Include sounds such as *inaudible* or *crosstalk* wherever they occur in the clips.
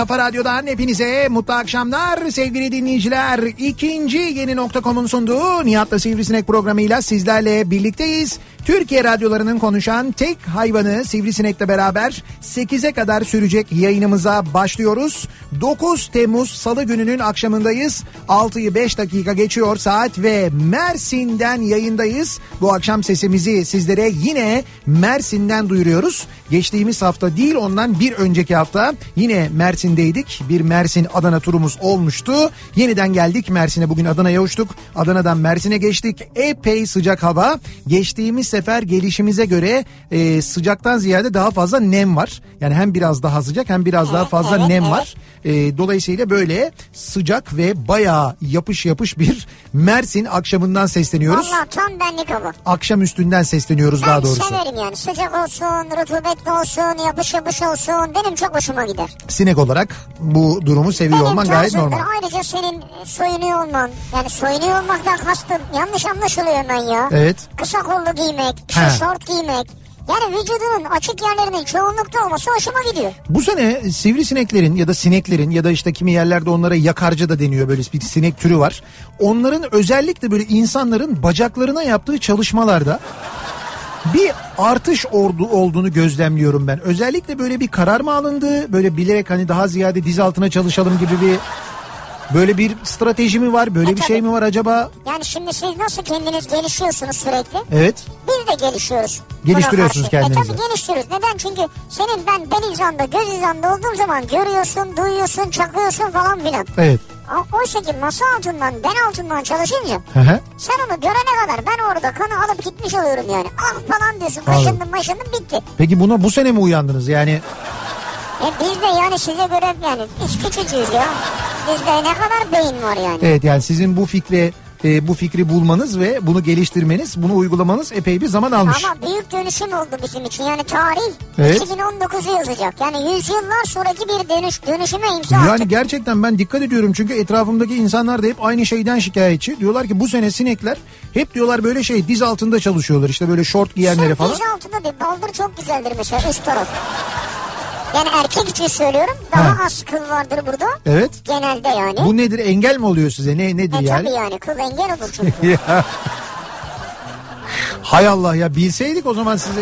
kafa radyodan hepinize mutlu akşamlar sevgili dinleyiciler. İkinci yeni nokta.com'un sunduğu Nihat'la Sivrisinek programıyla sizlerle birlikteyiz. Türkiye radyolarının konuşan tek hayvanı Sivrisinek'le beraber 8'e kadar sürecek yayınımıza başlıyoruz. 9 Temmuz Salı gününün akşamındayız. 6'yı 5 dakika geçiyor saat ve Mersin'den yayındayız. Bu akşam sesimizi sizlere yine Mersin'den duyuruyoruz. Geçtiğimiz hafta değil ondan bir önceki hafta yine Mersin'deydik. Bir Mersin Adana turumuz olmuştu. Yeniden geldik Mersin'e bugün Adana'ya uçtuk. Adana'dan Mersin'e geçtik. Epey sıcak hava. Geçtiğimiz sefer gelişimize göre e, sıcaktan ziyade daha fazla nem var. Yani hem biraz daha sıcak hem biraz daha fazla evet, nem evet. var. E, dolayısıyla böyle sıcak ve bayağı yapış yapış bir Mersin akşamından sesleniyoruz. Valla tam benlik hava. Akşam üstünden sesleniyoruz daha Ben doğrusu. severim yani sıcak olsun, rutubetli olsun, yapış yapış olsun. Benim çok hoşuma gider. Sinek olarak bu durumu seviyor Benim olman gayet normal. Ayrıca senin soyunuyor olman. Yani soyunuyor olmaktan kastım. Yanlış anlaşılıyor hemen ya. Evet. Kısa kollu giymek, He. şort giymek. Yani vücudunun açık yerlerinin çoğunlukta olması hoşuma gidiyor. Bu sene sivrisineklerin ya da sineklerin ya da işte kimi yerlerde onlara yakarca da deniyor böyle bir sinek türü var. Onların özellikle böyle insanların bacaklarına yaptığı çalışmalarda bir artış ordu olduğunu gözlemliyorum ben. Özellikle böyle bir karar mı alındı? Böyle bilerek hani daha ziyade diz altına çalışalım gibi bir böyle bir strateji mi var? Böyle E, bir şey tabii. mi var acaba? Yani şimdi siz nasıl kendiniz gelişiyorsunuz sürekli? Evet. Biz de gelişiyoruz. Geliştiriyorsunuz karşı. kendinizi. E tabii geliştiriyoruz. Neden? Çünkü senin ben ben hizanda göz hizanda olduğum zaman görüyorsun, duyuyorsun, çakıyorsun falan filan. Evet. O- Oysa ki masa altından ben altından çalışınca Hı hı. sen onu görene kadar ben orada kanı alıp gitmiş oluyorum yani. Ah falan diyorsun Anladım. kaşındım maşındım bitti. Peki buna bu sene mi uyandınız? Yani E biz de yani size göre yani biz küçücüğüz ya. Bizde ne kadar beyin var yani. Evet yani sizin bu fikre e, bu fikri bulmanız ve bunu geliştirmeniz, bunu uygulamanız epey bir zaman almış. Ama büyük dönüşüm oldu bizim için. Yani tarih Evet. 2019'u yazacak. Yani yüzyıllar sonraki bir dönüş, dönüşüme imza Yani attık. gerçekten ben dikkat ediyorum çünkü etrafımdaki insanlar da hep aynı şeyden şikayetçi. Diyorlar ki bu sene sinekler hep diyorlar böyle şey diz altında çalışıyorlar işte böyle şort giyenlere Sırf falan. diz altında değil. Baldır çok güzeldir mesela üst taraf. Yani erkek için söylüyorum. Daha Ha. az kıl vardır burada. Evet. Genelde yani. Bu nedir engel mi oluyor size ne nedir e yani? tabii yani kıl engel olur çünkü. *laughs* Hay Allah ya bilseydik o zaman sizi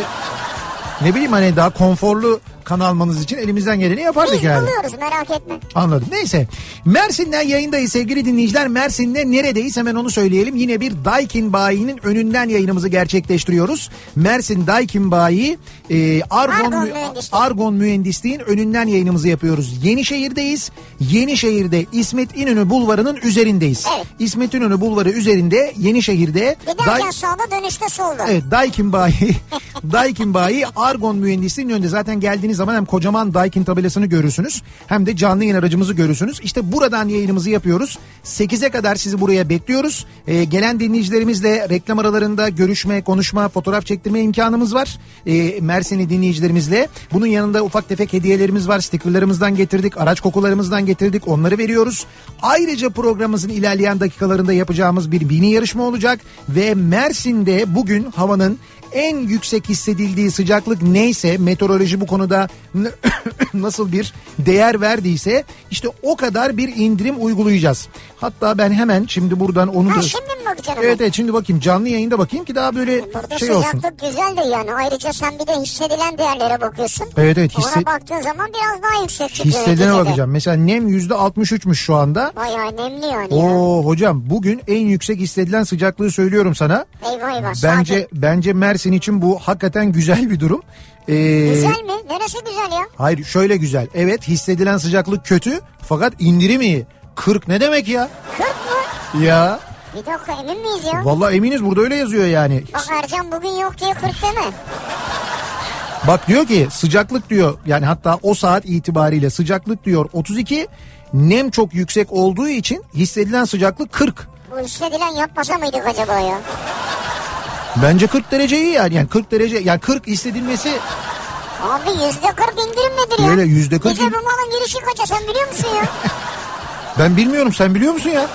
ne bileyim hani daha konforlu kan almanız için elimizden geleni yapardık Biz yani. buluyoruz merak etme. Anladım. Neyse. Mersin'den yayındayız sevgili dinleyiciler. Mersin'de neredeyiz hemen onu söyleyelim. Yine bir Daikin bayinin önünden yayınımızı gerçekleştiriyoruz. Mersin Daikin bayi e, Argon, Argon Mü- Mühendisliği. Argon Mühendisliğin önünden yayınımızı yapıyoruz. Yenişehir'deyiz. Yenişehir'de İsmet İnönü Bulvarı'nın üzerindeyiz. Evet. İsmet İnönü Bulvarı üzerinde Yenişehir'de Giderken Day- sağda dönüşte solda. Evet Daikin Bayi, *laughs* Daikin Bayi Argon Mühendisliğinin önünde zaten geldiğiniz zaman hem kocaman Daikin tabelasını görürsünüz hem de canlı yayın aracımızı görürsünüz. İşte buradan yayınımızı yapıyoruz. 8'e kadar sizi buraya bekliyoruz. Ee, gelen dinleyicilerimizle reklam aralarında görüşme, konuşma, fotoğraf çektirme imkanımız var. Ee, Mersinli dinleyicilerimizle. Bunun yanında ufak tefek hediyelerimiz var. Stickerlarımızdan getirdik, araç kokularımızdan getirdik. Onları veriyoruz. Ayrıca programımızın ilerleyen dakikalarında yapacağımız bir bini yarışma olacak. Ve Mersin'de bugün havanın en yüksek hissedildiği sıcaklık neyse meteoroloji bu konuda *coughs* nasıl bir değer verdiyse işte o kadar bir indirim uygulayacağız. Hatta ben hemen şimdi buradan onu Ha da... şimdi bakacaksın? Evet evet şimdi bakayım canlı yayında bakayım ki daha böyle Burada şey olsun. sıcaklık güzel de yani. Ayrıca sen bir de hissedilen değerlere bakıyorsun. Evet evet hisse, Ona baktığın zaman biraz daha yüksek çıkıyor. hissedene neticede. bakacağım. Mesela nem yüzde 63'müş şu anda. Bayağı nemli yani ya. Oo hocam bugün en yüksek hissedilen sıcaklığı söylüyorum sana. Eyvah eyvah. Bence sakin. bence Mersin için bu hakikaten güzel bir durum. Ee, Güzel mi? Neresi güzel ya? Hayır şöyle güzel. Evet hissedilen sıcaklık kötü fakat indirim iyi. 40 ne demek ya? 40 mı? Ya Bir dakika emin miyiz ya? vallahi eminiz burada öyle yazıyor yani. Bak Ercan bugün yok diye 40 deme. Bak diyor ki sıcaklık diyor yani hatta o saat itibariyle sıcaklık diyor 32 nem çok yüksek olduğu için hissedilen sıcaklık 40. Bu hissedilen yapmasa mıydık acaba ya? Bence 40 derece iyi yani. Yani 40 derece yani 40 hissedilmesi Abi yüzde 40 indirim nedir ya? Öyle yüzde 40 Bize bu malın girişi kaça sen biliyor musun ya? *laughs* ben bilmiyorum sen biliyor musun ya?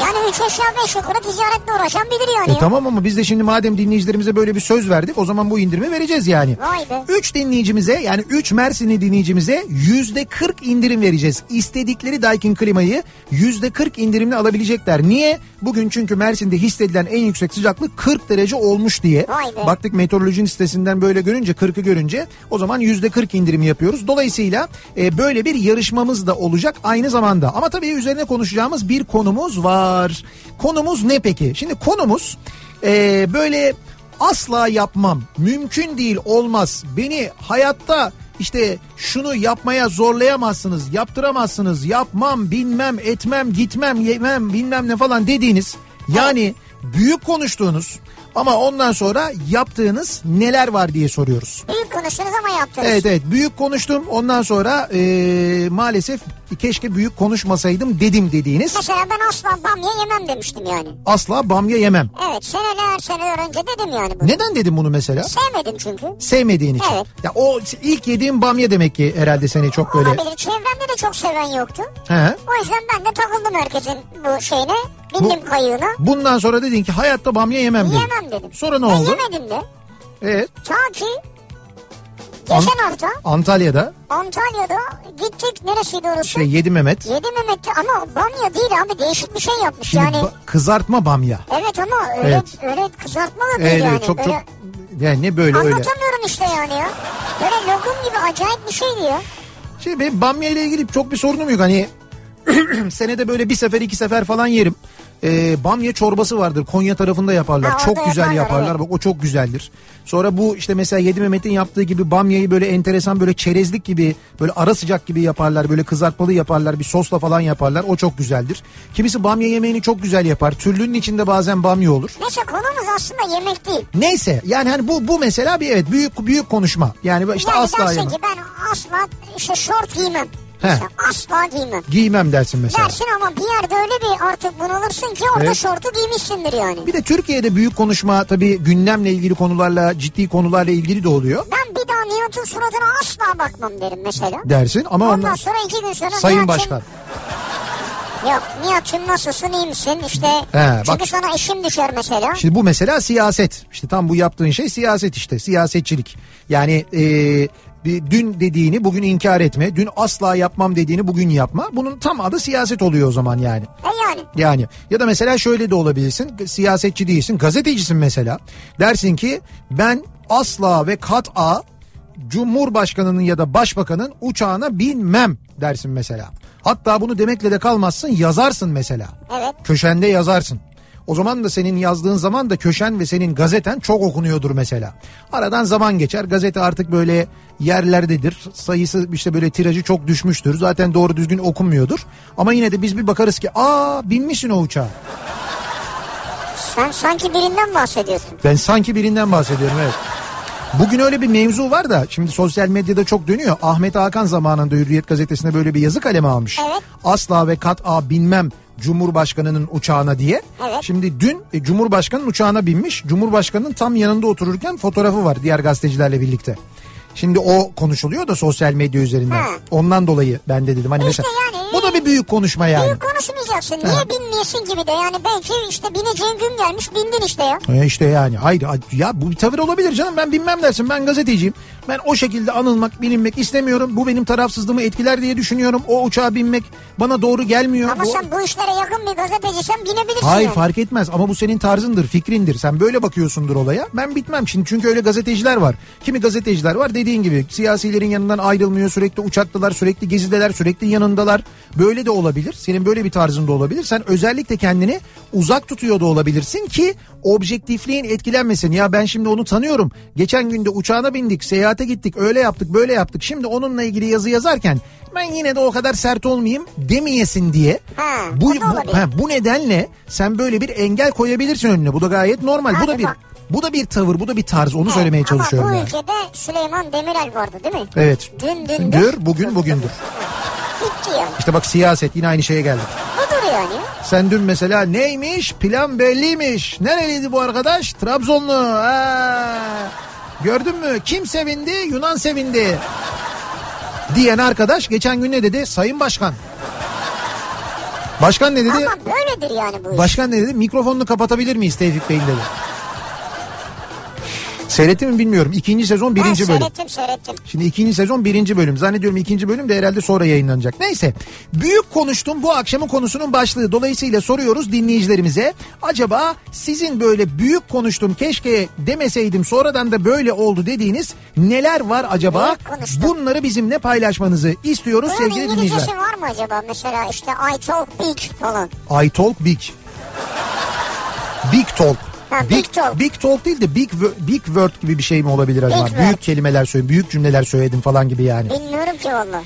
Yani üç aşağı beş yukarı ticaretle uğraşan bilir yani. E ya. tamam ama biz de şimdi madem dinleyicilerimize böyle bir söz verdik o zaman bu indirimi vereceğiz yani. Vay be. 3 dinleyicimize yani 3 Mersinli dinleyicimize yüzde 40 indirim vereceğiz. İstedikleri Daikin klimayı yüzde 40 indirimle alabilecekler. Niye? Bugün çünkü Mersin'de hissedilen en yüksek sıcaklık 40 derece olmuş diye. Vay be. Baktık meteorolojinin sitesinden böyle görünce 40'ı görünce o zaman yüzde 40 indirimi yapıyoruz. Dolayısıyla e, böyle bir yarışmamız da olacak aynı zamanda. Ama tabii üzerine konuşacağımız bir konumuz var. Konumuz ne peki? Şimdi konumuz e, böyle asla yapmam, mümkün değil olmaz, beni hayatta işte şunu yapmaya zorlayamazsınız, yaptıramazsınız, yapmam, bilmem, etmem, gitmem, yemem, bilmem ne falan dediğiniz yani büyük konuştuğunuz ama ondan sonra yaptığınız neler var diye soruyoruz. Büyük konuştunuz ama yaptınız. Evet evet büyük konuştum ondan sonra eee, maalesef keşke büyük konuşmasaydım dedim dediğiniz Mesela ben asla bamya yemem demiştim yani. asla bamya yemem. Evet seneler seneler önce dedim yani bunu. Neden dedim bunu mesela? Sevmedim çünkü. Sevmediğin için. Evet. Ya o ilk yediğim bamya demek ki herhalde seni çok böyle. Olabilir. Çevremde de çok seven yoktu. He. O yüzden ben de takıldım herkesin bu şeyine. Bindim kayığına. Bundan sonra dedin ki hayatta bamya yemem dedin. Yemem dedim. Sonra ne Ve oldu? yemedim de. Evet. Ta ki geçen An- hafta Antalya'da Antalya'da gittik. Neresiydi orası? şey yedi Mehmet. Yedi Mehmet'ti ama bamya değil abi değişik bir şey yapmış Şimdi yani. ba- kızartma bamya. Evet ama öyle, Evet. öyle kızartma da değil Evet, yani. çok Böyle çok yani ne böyle öyle. Anlatamıyorum işte yani ya. Böyle lokum gibi acayip bir şeydi ya. Şey benim bamya ile ilgili çok bir sorunum yok. Hani *clears throat* senede böyle bir sefer iki sefer falan yerim. Ee, bamya çorbası vardır. Konya tarafında yaparlar. Ha, çok güzel yaparlar, yaparlar. evet. Bak o çok güzeldir. Sonra bu işte mesela Yedi Mehmet'in yaptığı gibi bamyayı böyle enteresan böyle çerezlik gibi böyle ara sıcak gibi yaparlar. Böyle kızartmalı yaparlar. Bir sosla falan yaparlar. O çok güzeldir. Kimisi bamya yemeğini çok güzel yapar. Türlünün içinde bazen bamya olur. Neyse konumuz aslında yemek değil. Neyse yani hani bu bu mesela bir evet büyük büyük konuşma. Yani işte yani asla yemem. ki ben asla işte şort giymem. Mesela asla giymem. Giymem dersin mesela. Dersin ama bir yerde öyle bir artık bunalırsın ki orada Evet. şortu giymişsindir yani. Bir de Türkiye'de büyük konuşma tabii gündemle ilgili konularla ciddi konularla ilgili de oluyor Ben bir daha Nihat'ın suratına asla bakmam derim mesela. dersin ama Ondan ondan sonra iki gün sonra Sayın Başkan Yok Nihat'cığım nasılsın iyi misin işte. He, çünkü bak- sana işim düşer mesela. şimdi bu mesela siyaset işte tam bu yaptığın şey siyaset işte siyasetçilik yani e, dün dediğini bugün inkar etme dün asla yapmam dediğini bugün yapma bunun tam adı siyaset oluyor o zaman yani. E yani. Yani ya da mesela şöyle de olabilirsin siyasetçi değilsin gazetecisin mesela dersin ki ben asla ve kat'a Cumhurbaşkanının ya da başbakanın uçağına binmem dersin mesela. Hatta bunu demekle de kalmazsın yazarsın mesela. Evet. Köşende yazarsın. O zaman da senin yazdığın zaman da köşen ve senin gazeten çok okunuyordur mesela. Aradan zaman geçer gazete artık böyle yerlerdedir. Sayısı işte böyle tirajı çok düşmüştür. Zaten doğru düzgün okunmuyordur. Ama yine de biz bir bakarız ki aa binmişsin o uçağa. Sen sanki birinden bahsediyorsun. Ben sanki birinden bahsediyorum evet. Bugün öyle bir mevzu var da şimdi sosyal medyada çok dönüyor. Ahmet Hakan zamanında Hürriyet gazetesinde böyle bir yazı kaleme almış. Evet. Asla ve kat'a binmem Cumhurbaşkanının uçağına diye. Evet. Şimdi dün e, Cumhurbaşkanının uçağına binmiş. Cumhurbaşkanının tam yanında otururken fotoğrafı var diğer gazetecilerle birlikte. Şimdi o konuşuluyor da sosyal medya üzerinden. Ha. Ondan dolayı ben de dedim hani İşte mesela yani- bu da bir büyük konuşma yani. Büyük konuşmayacaksın. Niye binmeyesin gibi de yani belki işte bineceğin gün gelmiş bindin işte ya. E işte yani hayır ya bu bir tavır olabilir canım ben bilmem dersin ben gazeteciyim. Ben o şekilde anılmak bilinmek istemiyorum. Bu benim tarafsızlığımı etkiler diye düşünüyorum. O uçağa binmek bana doğru gelmiyor. Ama Bu- sen bu işlere yakın bir gazeteciysen binebilirsin. Hayır yani. fark etmez ama bu senin tarzındır, fikrindir. Sen böyle bakıyorsundur olaya. Ben bitmem şimdi çünkü öyle gazeteciler var. Kimi gazeteciler var dediğin gibi siyasilerin yanından ayrılmıyor. Sürekli uçaktalar, sürekli gezideler, sürekli yanındalar. Böyle de olabilir. Senin böyle bir tarzın da olabilir. Sen özellikle kendini uzak tutuyor da olabilirsin ki objektifliğin etkilenmesin. Ya ben şimdi onu tanıyorum. Geçen günde uçağına bindik, seyahate gittik, öyle yaptık, böyle yaptık. Şimdi onunla ilgili yazı yazarken ben yine de o kadar sert olmayayım demeyesin diye. Ha, bu, bu, ha, bu nedenle sen böyle bir engel koyabilirsin önüne. Bu da gayet normal. bu da Abi bir bak. bu da bir tavır, bu da bir tarz. Onu Evet, söylemeye çalışıyorum Ama bu yani. ülkede Süleyman Demirel vardı değil mi? Evet. Dün dündür. Dür, bugün bugündür. Bitti yani. İşte bak siyaset yine aynı şeye geldik. Budur yani. Sen dün mesela neymiş? Plan belliymiş. Nereliydi bu arkadaş? Trabzonlu. Ha. Gördün mü? Kim sevindi? Yunan sevindi. Diyen arkadaş geçen gün ne dedi? Sayın Başkan. Başkan ne dedi? Ama böyledir yani bu iş. Başkan ne dedi? Mikrofonunu kapatabilir miyiz Tevfik Bey'in dedi. Seyrettin mi bilmiyorum. İkinci sezon birinci ben bölüm. seyrettim seyrettim. Şimdi ikinci sezon birinci bölüm. Zannediyorum ikinci bölüm de herhalde sonra yayınlanacak. Neyse. Büyük konuştum bu akşamın konusunun başlığı. Dolayısıyla soruyoruz dinleyicilerimize. Acaba sizin böyle büyük konuştum keşke demeseydim sonradan da böyle oldu dediğiniz neler var acaba? Konuştum. Bunları bizimle paylaşmanızı istiyoruz Bunun sevgili İngilizcesi dinleyiciler. var mı acaba? Mesela işte I talk big falan. I talk big. Big talk. Ha, big talk. Big talk değil de big big word gibi bir şey mi olabilir acaba? Big büyük word. kelimeler söyledim, büyük cümleler söyledim falan gibi yani. Bilmiyorum ki valla.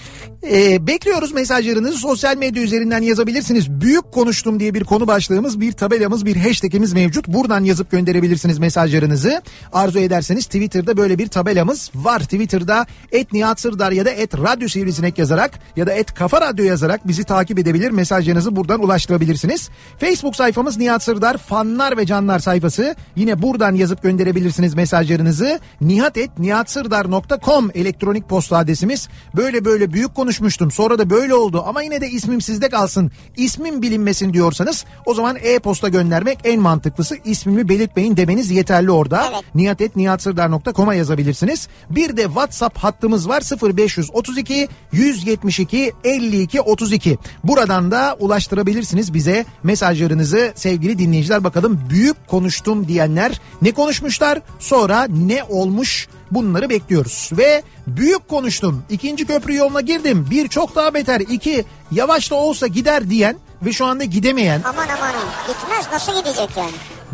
Ee, bekliyoruz mesajlarınızı sosyal medya üzerinden yazabilirsiniz. Büyük konuştum diye bir konu başlığımız, bir tabelamız, bir hashtagimiz mevcut. Buradan yazıp gönderebilirsiniz mesajlarınızı. Arzu ederseniz Twitter'da böyle bir tabelamız var. Twitter'da et Nihat Sırdar ya da et Radyo Sivrisinek yazarak ya da et Kafa Radyo yazarak bizi takip edebilir. Mesajlarınızı buradan ulaştırabilirsiniz. Facebook sayfamız Nihat Sırdar fanlar ve canlar sayfası. Yine buradan yazıp gönderebilirsiniz mesajlarınızı. Nihat et nihatsırdar.com elektronik posta adresimiz. Böyle böyle büyük konuşmuştum sonra da böyle oldu ama yine de ismim sizde kalsın. İsmim bilinmesin diyorsanız o zaman e-posta göndermek en mantıklısı. İsmimi belirtmeyin demeniz yeterli orada. Evet. nihatetnihatsırdar.com'a yazabilirsiniz. Bir de WhatsApp hattımız var 0532 172 52 32. Buradan da ulaştırabilirsiniz bize mesajlarınızı sevgili dinleyiciler. Bakalım büyük konuştum diyenler ne konuşmuşlar sonra ne olmuş bunları bekliyoruz. Ve büyük konuştum ikinci köprü yoluna girdim bir çok daha beter iki yavaş da olsa gider diyen ve şu anda gidemeyen Aman aman gitmez nasıl gidecek yani?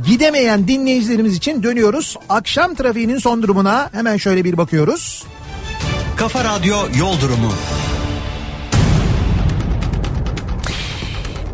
gidemeyen dinleyicilerimiz için dönüyoruz. Akşam trafiğinin son durumuna hemen şöyle bir bakıyoruz. Kafa Radyo Yol Durumu.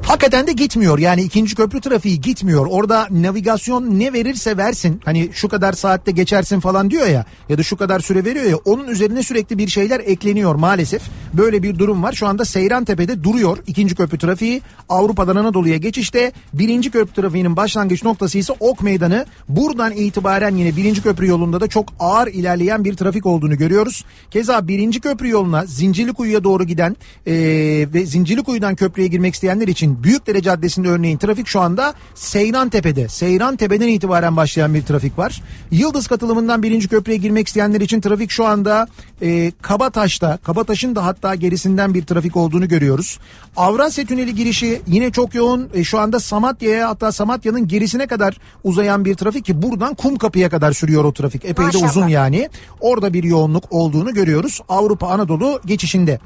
Hakikaten de gitmiyor yani ikinci köprü trafiği gitmiyor. Orada navigasyon ne verirse versin hani şu kadar saatte geçersin falan diyor ya ya da şu kadar süre veriyor ya onun üzerine sürekli bir şeyler ekleniyor maalesef. Böyle bir durum var şu anda Seyrantepe'de duruyor ikinci köprü trafiği Avrupa'dan Anadolu'ya geçişte birinci köprü trafiğinin başlangıç noktası ise Ok Meydanı. Buradan itibaren yine birinci köprü yolunda da çok ağır ilerleyen bir trafik olduğunu görüyoruz. Keza birinci köprü yoluna Zincirlikuyu'ya doğru giden eee ve Zincirlikuyu'dan köprüye girmek isteyenler için Büyükdere Caddesi'nde örneğin trafik şu anda Seyran Tepe'de. Seyran Tepe'den itibaren başlayan bir trafik var. Yıldız katılımından birinci köprüye girmek isteyenler için trafik şu anda e, Kabataş'ta. Kabataş'ın da hatta gerisinden bir trafik olduğunu görüyoruz. Avrasya Tüneli girişi yine çok yoğun. E, şu anda Samatya'ya hatta Samatya'nın gerisine kadar uzayan bir trafik ki buradan Kumkapı'ya kadar sürüyor o trafik. Epey de Maşallah. uzun yani. Orada bir yoğunluk olduğunu görüyoruz. Avrupa Anadolu geçişinde.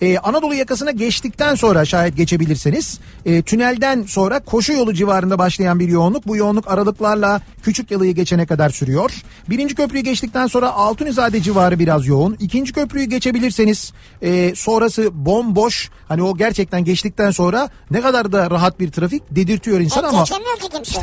Ee, Anadolu yakasına geçtikten sonra şayet geçebilirseniz E, tünelden sonra koşu yolu civarında başlayan bir yoğunluk. Bu yoğunluk aralıklarla küçük yalıyı geçene kadar sürüyor. Birinci köprüyü geçtikten sonra Altunizade civarı biraz yoğun. İkinci köprüyü geçebilirseniz e, sonrası bomboş. Hani o gerçekten geçtikten sonra ne kadar da rahat bir trafik dedirtiyor insan E, ama.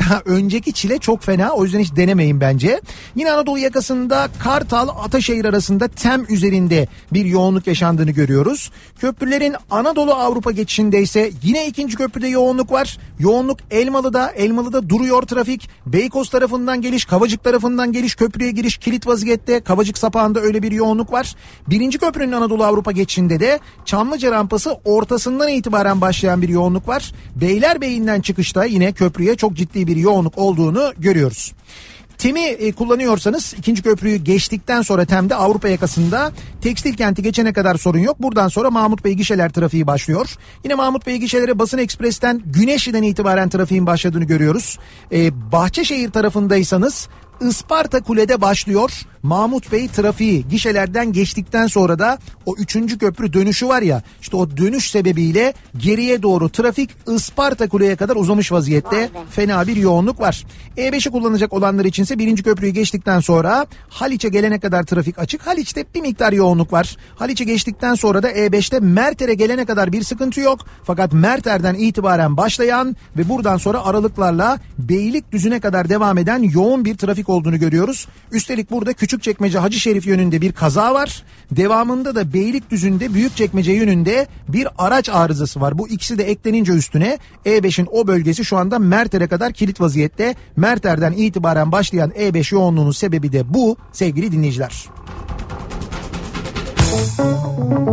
*laughs* Ha, önceki çile çok fena o yüzden hiç denemeyin bence. Yine Anadolu yakasında Kartal Ataşehir arasında Tem üzerinde bir yoğunluk yaşandığını görüyoruz. Köprülerin Anadolu Avrupa geçişinde ise yine ikinci köprüde yoğunluk var. Yoğunluk Elmalı'da, Elmalı'da duruyor trafik. Beykoz tarafından geliş, Kavacık tarafından geliş, köprüye giriş kilit vaziyette. Kavacık sapağında öyle bir yoğunluk var. Birinci köprünün Anadolu Avrupa geçişinde de Çamlıca rampası ortasından itibaren başlayan bir yoğunluk var. Beylerbeyi'nden çıkışta yine köprüye çok ciddi bir yoğunluk olduğunu görüyoruz. Temi e, kullanıyorsanız ikinci köprüyü geçtikten sonra Tem'de Avrupa yakasında tekstil kenti geçene kadar sorun yok. Buradan sonra Mahmut Bey gişeler trafiği başlıyor. Yine Mahmut Bey gişelere Basın Ekspres'ten Güneşli'den itibaren trafiğin başladığını görüyoruz. E, Bahçeşehir tarafındaysanız Isparta Kule'de başlıyor. Mahmut Bey trafiği gişelerden geçtikten sonra da o üçüncü köprü dönüşü var ya işte o dönüş sebebiyle geriye doğru trafik Isparta Kule'ye kadar uzamış vaziyette. Fena bir yoğunluk var. E5'i kullanacak olanlar içinse birinci köprüyü geçtikten sonra Haliç'e gelene kadar trafik açık. Haliç'te bir miktar yoğunluk var. Haliç'e geçtikten sonra da E5'te Merter'e gelene kadar bir sıkıntı yok. Fakat Merter'den itibaren başlayan ve buradan sonra aralıklarla Beylikdüzü'ne kadar devam eden yoğun bir trafik olduğunu görüyoruz. Üstelik burada Küçükçekmece Hacı Şerif yönünde bir kaza var. Devamında da Beylikdüzü'nde Büyükçekmece yönünde bir araç arızası var. Bu ikisi de eklenince üstüne E5'in o bölgesi şu anda Merter'e kadar kilit vaziyette. Merter'den itibaren başlayan E5 yoğunluğunun sebebi de bu sevgili dinleyiciler. Kafa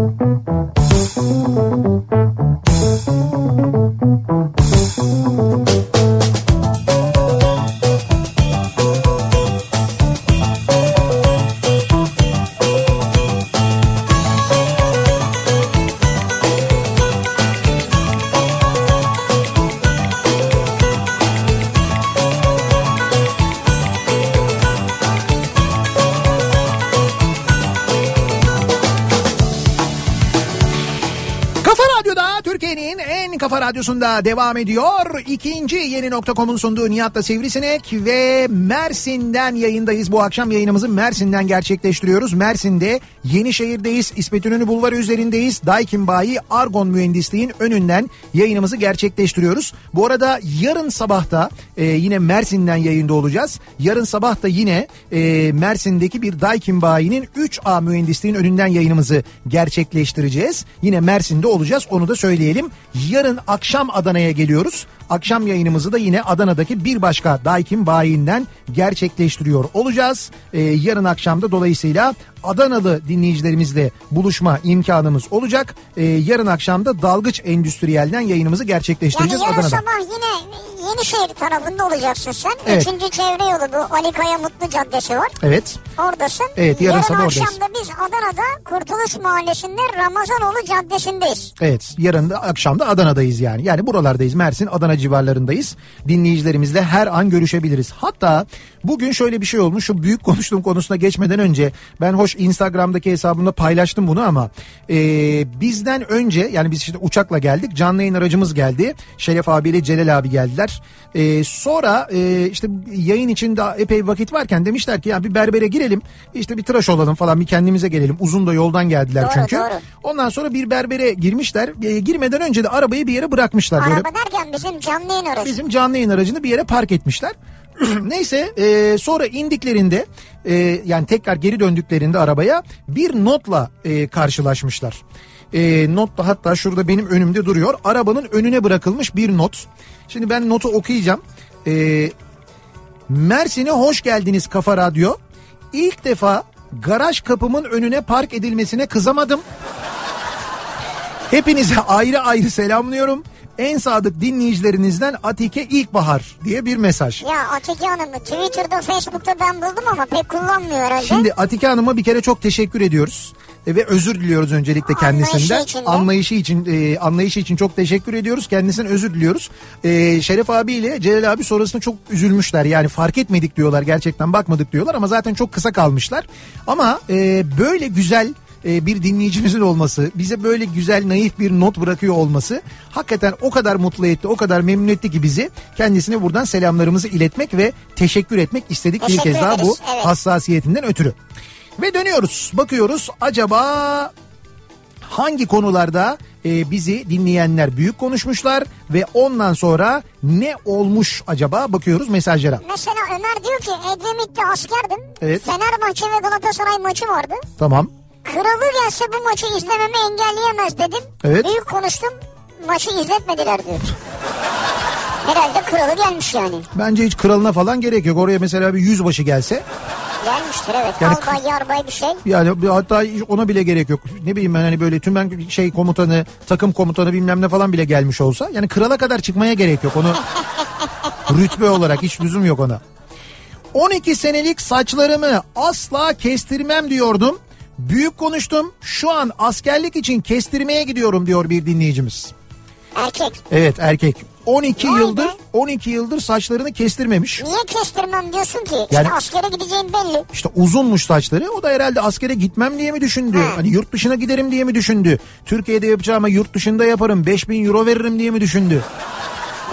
kafa radyosunda devam ediyor. İkinci yeni nokta.com'un sunduğu Nihat'la Sivrisinek ve Mersin'den yayındayız. Bu akşam yayınımızı Mersin'den gerçekleştiriyoruz. Mersin'de Yenişehir'deyiz. İsmet İnönü Bulvarı üzerindeyiz. Daikin Bayi Argon Mühendisliğin önünden yayınımızı gerçekleştiriyoruz. Bu arada yarın sabahta e, yine Mersin'den yayında olacağız. Yarın sabah da yine e, Mersin'deki bir Daikin Bayi'nin 3A Mühendisliğin önünden yayınımızı gerçekleştireceğiz. Yine Mersin'de olacağız onu da söyleyelim. Yarın akşam Adana'ya geliyoruz. Akşam yayınımızı da yine Adana'daki bir başka Daikin bayinden gerçekleştiriyor olacağız. Ee, yarın akşamda dolayısıyla Adanalı dinleyicilerimizle buluşma imkanımız olacak. Ee, yarın akşamda Dalgıç Endüstriyel'den yayınımızı Yani gerçekleştireceğiz yarın Adana'da. sabah yine Yenişehir tarafında olacaksın sen. Evet. Üçüncü çevre yolu bu Ali Kaya Mutlu Caddesi var. Evet. Oradasın. Evet, yarın sabah akşam oradayız. da biz Adana'da Kurtuluş Mahallesi'nde Ramazanoğlu Caddesi'ndeyiz. Evet yarın da akşam da Adana'dayız yani. Yani buralardayız Mersin Adana civarlarındayız. Dinleyicilerimizle her an görüşebiliriz. Hatta bugün şöyle bir şey olmuş şu büyük konuştuğum konusuna geçmeden önce ben hoş Instagram'daki hesabımda paylaştım bunu ama e, bizden önce yani biz işte uçakla geldik canlı yayın aracımız geldi. Şeref abiyle Celal abi geldiler. E, sonra e, işte yayın için daha epey vakit varken demişler ki ya bir berbere girelim işte bir tıraş olalım falan bir kendimize gelelim. Uzun da yoldan geldiler Doğru, çünkü. doğru. Ondan sonra bir berbere girmişler. E, girmeden önce de arabayı bir yere bırakmışlar. Böyle Araba derken bizim canlı yayın aracı. bizim canlı yayın aracını bir yere park etmişler. *clears throat* Neyse e, sonra indiklerinde e, yani tekrar geri döndüklerinde arabaya bir notla e, karşılaşmışlar. E, not da hatta şurada benim önümde duruyor. Arabanın önüne bırakılmış bir not. Şimdi ben notu okuyacağım. E, Mersin'e hoş geldiniz Kafa Radyo. İlk defa garaj kapımın önüne park edilmesine kızamadım. *laughs* Hepinize ayrı ayrı selamlıyorum. En sadık dinleyicilerinizden Atike İlkbahar diye bir mesaj. Ya Atike Hanım'ı Twitter'da Facebook'ta ben buldum ama pek kullanmıyor herhalde. Şimdi Atike Hanım'a bir kere çok teşekkür ediyoruz. E, Ve özür diliyoruz öncelikle kendisinden. Anlayışı için. Anlayışı için e, anlayışı için çok teşekkür ediyoruz. Kendisinden özür diliyoruz. E, Şeref abiyle Celal abi sonrasında çok üzülmüşler. Yani fark etmedik diyorlar gerçekten bakmadık diyorlar ama zaten çok kısa kalmışlar. Ama e, böyle güzel e, bir dinleyicimizin olması, bize böyle güzel naif bir not bırakıyor olması hakikaten o kadar mutlu etti, o kadar memnun etti ki bizi. Kendisine buradan selamlarımızı iletmek ve teşekkür etmek istedik bir Teşekkür kez daha bu evet. hassasiyetinden ötürü. Ve dönüyoruz. Bakıyoruz acaba hangi konularda e, bizi dinleyenler büyük konuşmuşlar ve ondan sonra ne olmuş acaba bakıyoruz mesajlara. Mesela Ömer diyor ki Edremit'te askerdim. Evet. Fenerbahçe ve Galatasaray maçı vardı. Tamam. Kralı gelse bu maçı izlememi engelleyemez dedim. Evet. Büyük konuştum. Maçı izletmediler diyor. Herhalde kralı gelmiş yani. Bence hiç kralına falan gerek yok. Oraya mesela bir yüzbaşı gelse Gelmiştir evet. Yani Albay yarbay bir şey. yani hatta ona bile gerek yok. Ne bileyim ben hani böyle tümen şey komutanı, takım komutanı bilmem ne falan bile gelmiş olsa yani krala kadar çıkmaya gerek yok. Onu *laughs* rütbe olarak hiç lüzum yok ona. 12 senelik saçlarımı asla kestirmem diyordum. Büyük konuştum. Şu an askerlik için kestirmeye gidiyorum diyor bir dinleyicimiz. Erkek. Evet erkek. 12 Vay yıldır be. 12 yıldır saçlarını kestirmemiş. Niye kestirmem diyorsun ki? Yani- İşte askere gideceğin belli. İşte uzunmuş saçları. O da herhalde askere gitmem diye mi düşündü? Ha. Hani yurt dışına giderim diye mi düşündü? Türkiye'de yapacağıma yurt dışında yaparım. 5000 euro veririm diye mi düşündü?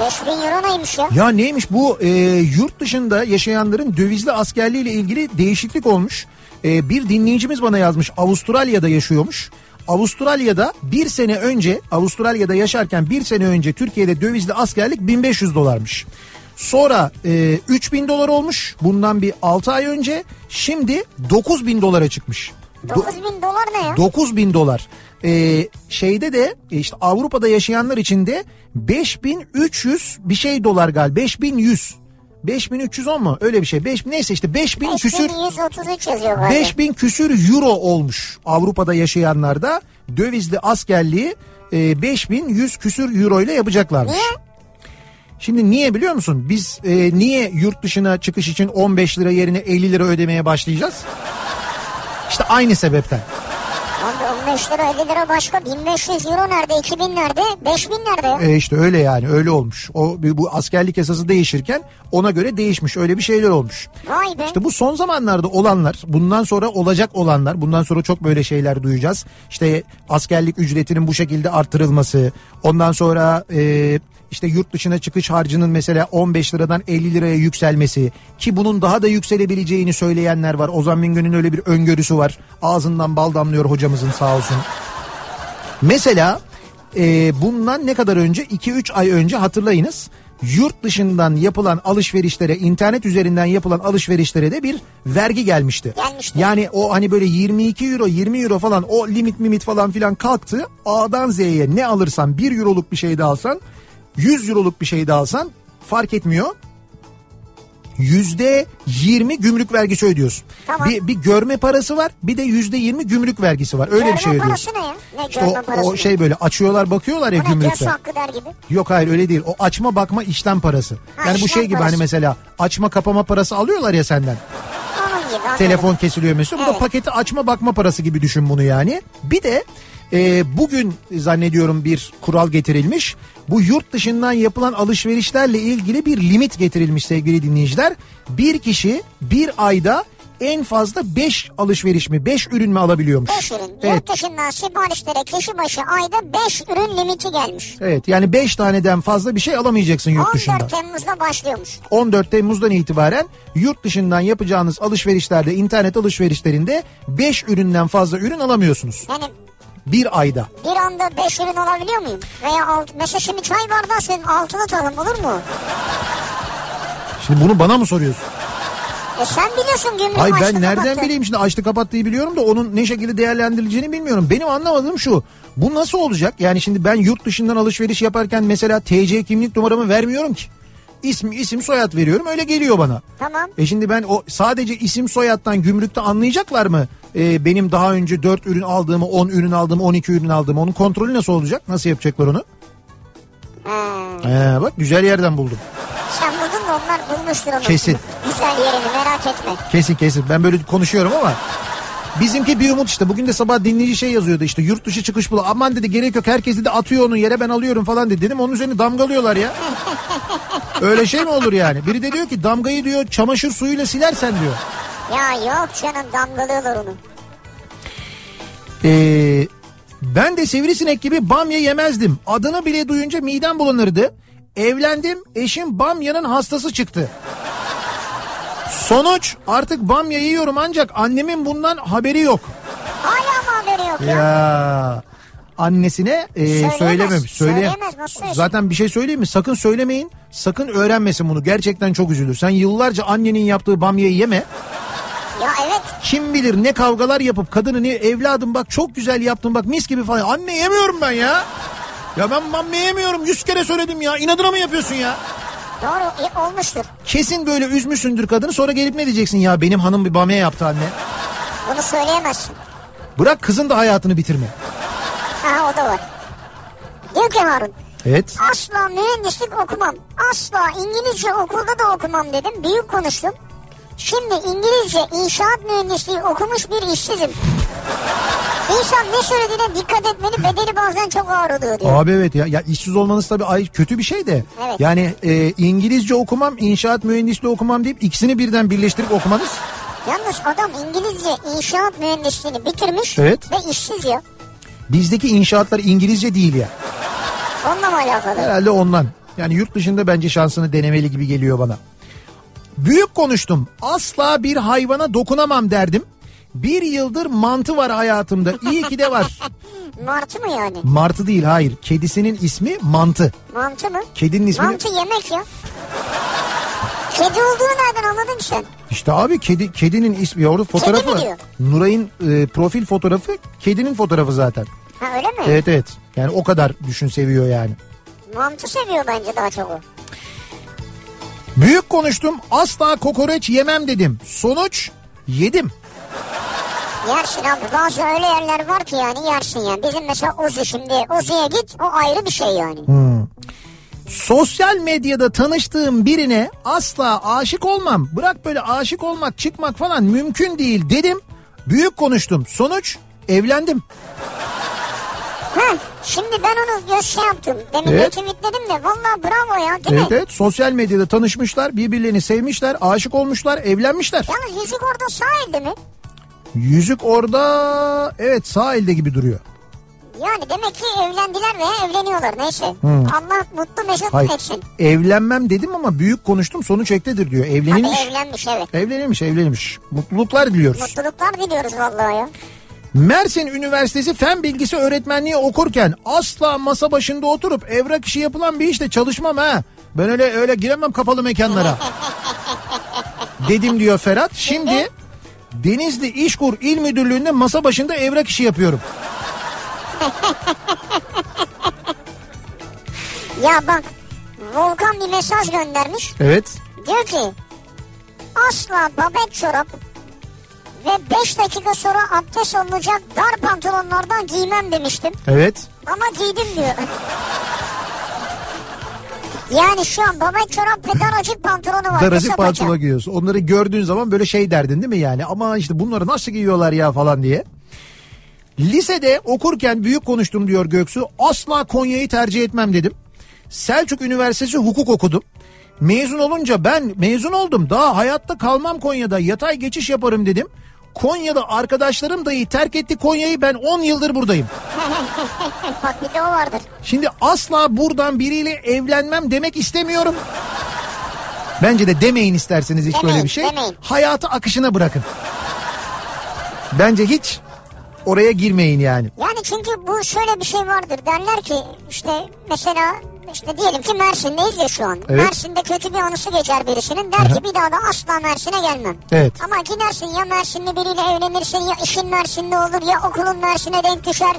5000 euro neymiş ya? Ya neymiş bu e, yurt dışında yaşayanların dövizli askerliği ile ilgili değişiklik olmuş. E, bir dinleyicimiz bana yazmış Avustralya'da yaşıyormuş. Avustralya'da bir sene önce Avustralya'da yaşarken bir sene önce Türkiye'de dövizli askerlik 1500 dolarmış. Sonra e, 3000 dolar olmuş bundan bir 6 ay önce şimdi 9000 dolara çıkmış. Do- 9000 dolar ne ya? 9 bin dolar. Ee, şeyde de e, işte Avrupa'da yaşayanlar için de 5300 bir şey dolar galiba 5100 5310 mu öyle bir şey 5 neyse işte 5000 küsür 5133 yazıyor galiba. 5000 küsür euro olmuş Avrupa'da yaşayanlarda dövizli askerliği e, 5100 küsür euro ile yapacaklarmış. Niye? Şimdi niye biliyor musun? Biz e, niye yurt dışına çıkış için 15 lira yerine 50 lira ödemeye başlayacağız? İşte aynı sebepten. Abi 15 lira 50 lira başka 1500 euro nerede 2000 nerede 5000 nerede ya? E işte öyle yani öyle olmuş. O bu askerlik yasası değişirken ona göre değişmiş. Öyle bir şeyler olmuş. Vay be. İşte bu son zamanlarda olanlar, bundan sonra olacak olanlar, bundan sonra çok böyle şeyler duyacağız. İşte askerlik ücretinin bu şekilde artırılması, ondan sonra e, işte yurt dışına çıkış harcının mesela 15 liradan 50 liraya yükselmesi ki bunun daha da yükselebileceğini söyleyenler var. Ozan Bingöl'ün öyle bir öngörüsü var. Ağzından bal damlıyor hocamızın sağ olsun. Mesela e, bundan ne kadar önce 2-3 ay önce hatırlayınız yurt dışından yapılan alışverişlere internet üzerinden yapılan alışverişlere de bir vergi gelmişti. Gelmişti. Yani o hani böyle 22 euro 20 euro falan o limit mimit falan filan kalktı. A'dan Z'ye ne alırsan 1 euroluk bir şey de alsan 100 euroluk bir şey de alsan fark etmiyor. Yüzde yirmi gümrük vergisi ödüyorsun. Tamam. Bir, bir görme parası var bir de yüzde yirmi gümrük vergisi var. Öyle görme bir şey ödüyorsun. parası ne ya? Ne İşte görme o, parası? o şey böyle açıyorlar bakıyorlar ya gümrükte. hakkı der gibi. Yok hayır öyle değil. O açma bakma işlem parası. Ha, yani bu şey gibi parası. hani mesela açma kapama parası alıyorlar ya senden. Onun gibi anladım. Telefon kesiliyor mesela. Bu da Evet. paketi açma bakma parası gibi düşün bunu yani. Bir de e, bugün zannediyorum bir kural getirilmiş. Bu yurt dışından yapılan alışverişlerle ilgili bir limit getirilmiş sevgili dinleyiciler. Bir kişi bir ayda en fazla 5 alışveriş mi 5 ürün mü alabiliyormuş? 5 ürün. Evet. Yurt dışından siparişlere kişi başı ayda 5 ürün limiti gelmiş. Evet yani 5 taneden fazla bir şey alamayacaksın yurt 14 dışından. Temmuz'da başlıyormuş. 14 Temmuz'dan itibaren yurt dışından yapacağınız alışverişlerde internet alışverişlerinde 5 üründen fazla ürün alamıyorsunuz. Yani Bir ayda. bir anda 5 ürün alabiliyor muyum? Veya alt, mesela şimdi çay bardağı senin altını talım olur mu? Şimdi bunu bana mı soruyorsun? E sen biliyorsun gümrük Ay açtı ben nereden kapattı. bileyim şimdi açtı kapattığı biliyorum da onun ne şekilde değerlendirileceğini bilmiyorum. Benim anlamadığım şu. Bu nasıl olacak? Yani şimdi ben yurt dışından alışveriş yaparken mesela TC kimlik numaramı vermiyorum ki. İsim isim soyad veriyorum öyle geliyor bana. Tamam. E şimdi ben o sadece isim soyaddan gümrükte anlayacaklar mı? E, benim daha önce 4 ürün aldığımı, 10 ürün aldığımı, 12 ürün aldığımı. Onun kontrolü nasıl olacak? Nasıl yapacaklar onu? Ha. Ee, bak güzel yerden buldum. Sen buldun da onlar bulmuştur onu. Kesin. Güzel yerini merak etme. Kesin kesin. Ben böyle konuşuyorum ama bizimki bir umut işte. Bugün de sabah dinleyici şey yazıyordu işte yurt dışı çıkış bul. Aman dedi gerek yok herkes dedi atıyor onu yere ben alıyorum falan dedi. Dedim onun üzerine damgalıyorlar ya. Öyle şey mi olur yani? Biri de diyor ki damgayı diyor çamaşır suyuyla silersen diyor. Ya yok canım damgalıyorlar onu. Ee, ben de sivrisinek gibi bamya yemezdim. Adını bile duyunca midem bulanırdı. Evlendim eşim bamyanın hastası çıktı. Sonuç artık bamya yiyorum ancak annemin bundan haberi yok. Hala mı haberi yok ya? Ya annesine e, Söyleyemez. söylememiş. Söyle nasıl? Zaten bir şey söyleyeyim mi? Sakın söylemeyin. Sakın öğrenmesin bunu. Gerçekten çok üzülür. Sen yıllarca annenin yaptığı bamyayı yeme. Ya evet. Kim bilir ne kavgalar yapıp kadını ne evladım bak çok güzel yaptın bak mis gibi falan. Anne yemiyorum ben ya. Ya ben bamya yemiyorum. Yüz kere söyledim ya. İnadına mı yapıyorsun ya? Doğru e, olmuştur. Kesin böyle üzmüşsündür kadını. Sonra gelip ne diyeceksin ya? Benim hanım bir bamya yaptı anne. Bunu söyleyemezsin. Bırak kızın da hayatını bitirme. Ha o da var. Diyor ki Harun. Evet. Asla mühendislik okumam. Asla İngilizce okulda da okumam dedim. Büyük konuştum. Şimdi İngilizce inşaat mühendisliği okumuş bir işsizim. İnsan ne söylediğine dikkat etmeli bedeli bazen çok ağır oluyor diyor. Abi evet ya, ya işsiz olmanız tabii ay, kötü bir şey de. Evet. Yani e, İngilizce okumam, inşaat mühendisliği okumam deyip ikisini birden birleştirip okumanız. Yalnız adam İngilizce inşaat mühendisliğini bitirmiş Evet. ve işsiz ya. Bizdeki inşaatlar İngilizce değil ya. Onunla mı alakalı? Herhalde ondan. Yani yurt dışında bence şansını denemeli gibi geliyor bana. Büyük konuştum. Asla bir hayvana dokunamam derdim. Bir yıldır mantı var hayatımda. İyi ki de var. *laughs* Martı mı yani? Martı değil hayır. Kedisinin ismi Mantı. Mantı mı? Kedinin ismi... Mantı yemek ya. Kedi olduğunu nereden anladın ki sen? İşte abi kedi kedinin ismi ya orada fotoğrafı var. Nuray'ın e, profil fotoğrafı kedinin fotoğrafı zaten. Ha öyle mi? Evet evet. Yani o kadar düşün seviyor yani. Mantı seviyor bence daha çok o. Büyük konuştum asla kokoreç yemem dedim. Sonuç yedim. Yersin abi bazı öyle yerler var ki yani yersin yani. Bizim mesela Ozi şimdi Ozi'ye git o ayrı bir şey yani. Sosyal medyada tanıştığım birine asla aşık olmam. Bırak böyle aşık olmak çıkmak falan mümkün değil dedim. Büyük konuştum. Sonuç evlendim. Ha, şimdi ben onu göz şey yaptım. Demin Evet. de tweetledim de valla bravo ya değil Evet mi? evet sosyal medyada tanışmışlar birbirlerini sevmişler aşık olmuşlar evlenmişler. Yalnız yüzük orada sağ elde mi? Yüzük orada evet sağ elde gibi duruyor. Yani demek ki evlendiler veya evleniyorlar neyse. Allah mutlu mesut Hayır etsin. evlenmem dedim ama büyük konuştum sonuç ektedir diyor. Tabii Evlenilmiş. evlenmiş evet. Evlenilmiş evlenilmiş. Mutluluklar diliyoruz. Mutluluklar diliyoruz vallahi ya. Mersin Üniversitesi Fen Bilgisi Öğretmenliği okurken asla masa başında oturup evrak işi yapılan bir işte çalışmam ha. Ben öyle öyle giremem kapalı mekanlara. *laughs* Dedim diyor Ferhat. Şimdi Denizli İşkur İl Müdürlüğü'nde masa başında evrak işi yapıyorum. Ya bak Volkan bir mesaj göndermiş. Evet. Diyor ki asla babet çorap ve 5 dakika sonra abdest alınacak dar pantolonlardan giymem demiştim. Evet. Ama giydim diyor. yani şu an babet çorap ve daracık pantolonu var. Daracık pantolon giyiyorsun. Onları gördüğün zaman böyle şey derdin değil mi yani? Ama işte bunları nasıl giyiyorlar ya falan diye. Lisede okurken büyük konuştum diyor Göksu. Asla Konya'yı tercih etmem dedim. Selçuk Üniversitesi hukuk okudum. Mezun olunca ben mezun oldum. Daha hayatta kalmam Konya'da. Yatay geçiş yaparım dedim. Konya'da arkadaşlarım dahi terk etti Konya'yı. Ben 10 yıldır buradayım. Bak bir de o vardır. Şimdi asla buradan biriyle evlenmem demek istemiyorum. Bence de demeyin isterseniz hiç Demeyin, böyle bir şey. demeyin. Hayatı akışına bırakın. Bence hiç oraya girmeyin yani. Yani çünkü bu şöyle bir şey vardır. Derler ki işte mesela işte diyelim ki Mersin'deyiz ya şu an. Evet. Mersin'de kötü bir anısı geçer birisinin. Der ki bir daha da asla Mersin'e gelmem. Evet. Ama gidersin ya Mersinli biriyle evlenirsin ya işin Mersin'de olur ya okulun Mersin'e denk düşer.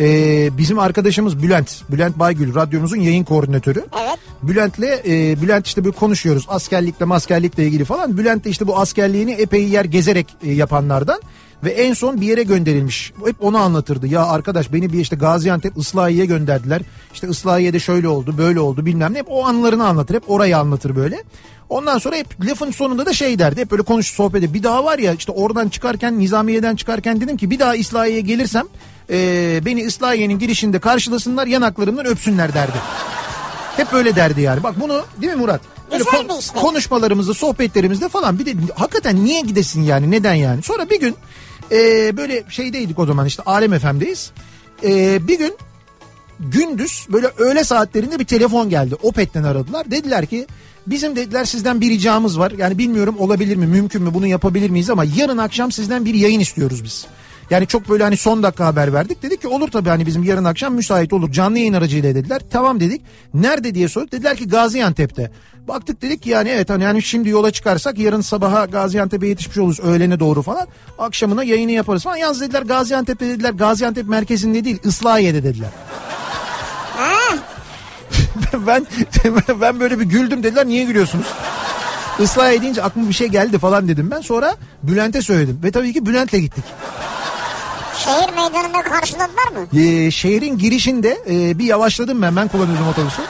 Ee, bizim arkadaşımız Bülent. Bülent Baygül radyomuzun yayın koordinatörü. Evet. Bülent'le e, Bülent işte bir konuşuyoruz askerlikle maskerlikle ilgili falan. Bülent de işte bu askerliğini epey yer gezerek e, yapanlardan. Ve en son bir yere gönderilmiş. Hep onu anlatırdı. Ya arkadaş beni bir işte Gaziantep Islahiye'ye gönderdiler. İşte Islahiye'de şöyle oldu böyle oldu bilmem ne. Hep o anılarını anlatır. Hep orayı anlatır böyle. Ondan sonra hep lafın sonunda da şey derdi. Hep böyle konuş sohbet edip bir daha var ya işte oradan çıkarken Nizamiye'den çıkarken dedim ki bir daha Islahiye'ye gelirsem e, beni Islahiye'nin girişinde karşılasınlar yanaklarımdan öpsünler derdi. Hep böyle derdi yani. Bak bunu değil mi Murat? Böyle Güzel kon- istek. konuşmalarımızda, sohbetlerimizde falan bir de hakikaten niye gidesin yani? Neden yani? Sonra bir gün Ee, böyle şeydeydik o zaman işte Alem FM'deyiz. Ee, bir gün gündüz böyle öğle saatlerinde bir telefon geldi. Opet'ten aradılar. Dediler ki bizim dediler sizden bir ricamız var. Yani bilmiyorum olabilir mi mümkün mü bunu yapabilir miyiz ama yarın akşam sizden bir yayın istiyoruz biz. Yani çok böyle hani son dakika haber verdik. Dedik ki olur tabii hani bizim yarın akşam müsait olur. Canlı yayın aracıyla dediler. Tamam dedik. Nerede diye sorduk. Dediler ki Gaziantep'te. Baktık dedik ki yani evet hani yani şimdi yola çıkarsak yarın sabaha Gaziantep'e yetişmiş oluruz öğlene doğru falan. Akşamına yayını yaparız falan. Yalnız dediler Gaziantep'te dediler. Gaziantep merkezinde değil Islahiye'de dediler. *laughs* Ben *laughs* ben böyle bir güldüm dediler niye gülüyorsunuz? Islah edince aklıma bir şey geldi falan dedim ben. Sonra Bülent'e söyledim. Ve tabii ki Bülent'le gittik. Şehir meydanında karşıladılar mı? Ee, şehrin girişinde e, bir yavaşladım ben. Ben kullanıyordum otobüsü.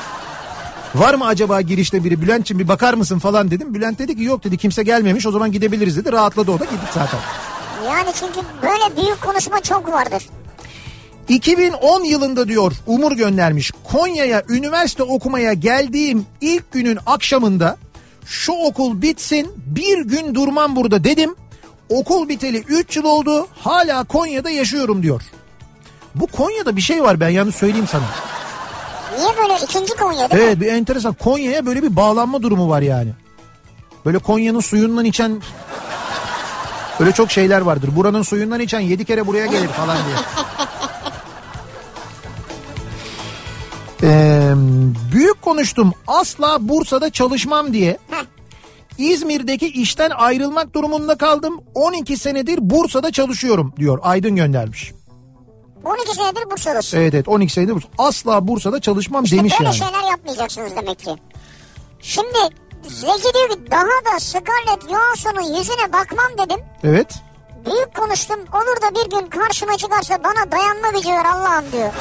Var mı acaba girişte biri Bülent'ciğim bir bakar mısın falan dedim. Bülent dedi ki yok dedi kimse gelmemiş o zaman gidebiliriz dedi. Rahatladı o da gittik zaten. Yani çünkü böyle büyük konuşma çok vardır. 2010 yılında diyor Umur göndermiş. Konya'ya üniversite okumaya geldiğim ilk günün akşamında şu okul bitsin bir gün durmam burada dedim. Okul biteli 3 yıl oldu hala Konya'da yaşıyorum diyor. Bu Konya'da bir şey var ben yalnız söyleyeyim sana. Niye böyle ikinci Konya değil mi? Evet bir enteresan Konya'ya böyle bir bağlanma durumu var yani. Böyle Konya'nın suyundan içen böyle çok şeyler vardır. Buranın suyundan içen yedi kere buraya gelir falan diye. Ee, büyük konuştum asla Bursa'da çalışmam diye. İzmir'deki işten ayrılmak durumunda kaldım. 12 senedir Bursa'da çalışıyorum diyor. Aydın göndermiş. 12 senedir Bursa'dasın. Evet evet 12 senedir Bursa. Asla Bursa'da çalışmam İşte demiş böyle yani. şeyler yapmayacaksınız demek ki. Şimdi Zeki diyor ki daha da Scarlett Johansson'un yüzüne bakmam dedim. Evet. Büyük konuştum olur da bir gün karşıma çıkarsa bana dayanma gücü ver Allah'ım diyor.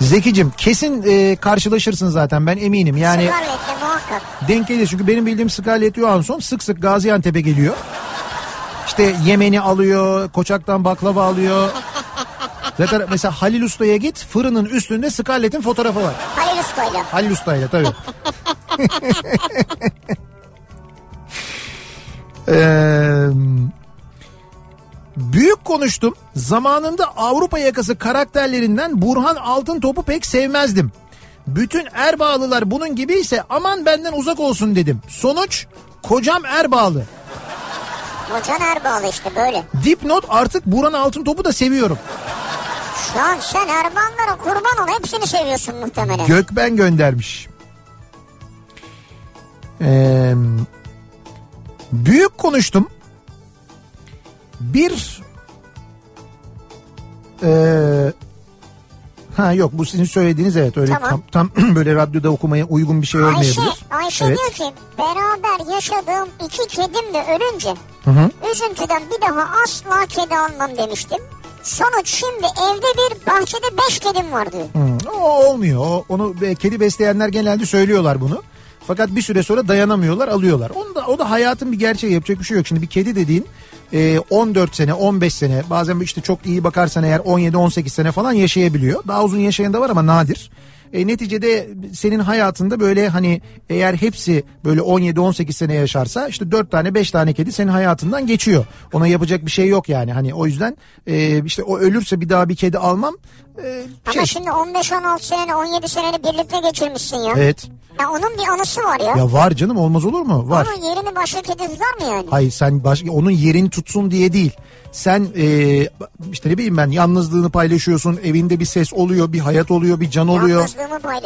Zekicim kesin e, karşılaşırsın zaten ben eminim. Yani Scarlett'le muhakkak. denk gelir çünkü benim bildiğim Scarlett Johansson sık sık Gaziantep'e geliyor. İşte Yemen'i alıyor, Koçak'tan baklava alıyor. Zaten mesela Halil Usta'ya git fırının üstünde Scarlett'in fotoğrafı var. Halil Usta'yla. Halil Usta'yla tabii. *laughs* Ee, büyük konuştum. Zamanında Avrupa yakası karakterlerinden Burhan Altıntop'u pek sevmezdim. Bütün Erbağlılar bunun gibiyse aman benden uzak olsun dedim. Sonuç kocam Erbağlı. Hocan Erbağlı işte böyle. Dipnot artık Burhan Altıntop'u da seviyorum. Şu an sen Erbanlara kurban ol hepsini seviyorsun muhtemelen. Gökben göndermiş. Ee, büyük konuştum. Bir ee, ha yok bu sizin söylediğiniz evet öyle Tamam. tam, tam *clears throat* böyle radyoda okumaya uygun bir şey Ayşe, olmayabilir. Ayşe Evet. diyor ki beraber yaşadığım iki kedim de ölünce Hı hı. üzüntüden bir daha asla kedi almam demiştim. Sonuç şimdi evde bir bahçede beş kedim var diyor. Hı, o olmuyor. O, onu be- kedi besleyenler genelde söylüyorlar bunu. Fakat bir süre sonra dayanamıyorlar, alıyorlar. Onu da o da hayatın bir gerçeği yapacak bir şey yok. Şimdi bir kedi dediğin 14 sene, 15 sene, bazen işte çok iyi bakarsan eğer 17-18 sene falan yaşayabiliyor. Daha uzun yaşayan da var ama nadir. E, neticede senin hayatında böyle hani eğer hepsi böyle 17-18 sene yaşarsa işte 4 tane 5 tane kedi senin hayatından geçiyor. Ona yapacak bir şey yok yani. Hani o yüzden e, işte o ölürse bir daha bir kedi almam. E, Ama şey- şimdi 15-16 sene 17 seneni birlikte geçirmişsin ya. Evet. Ya onun bir anısı var ya. Ya var canım olmaz olur mu? Var. Onun yerini başka kedi tutar mı yani? Hayır sen baş, onun yerini tutsun diye değil. Sen e, işte ne bileyim ben yalnızlığını paylaşıyorsun. Evinde bir ses oluyor, bir hayat oluyor, bir can oluyor.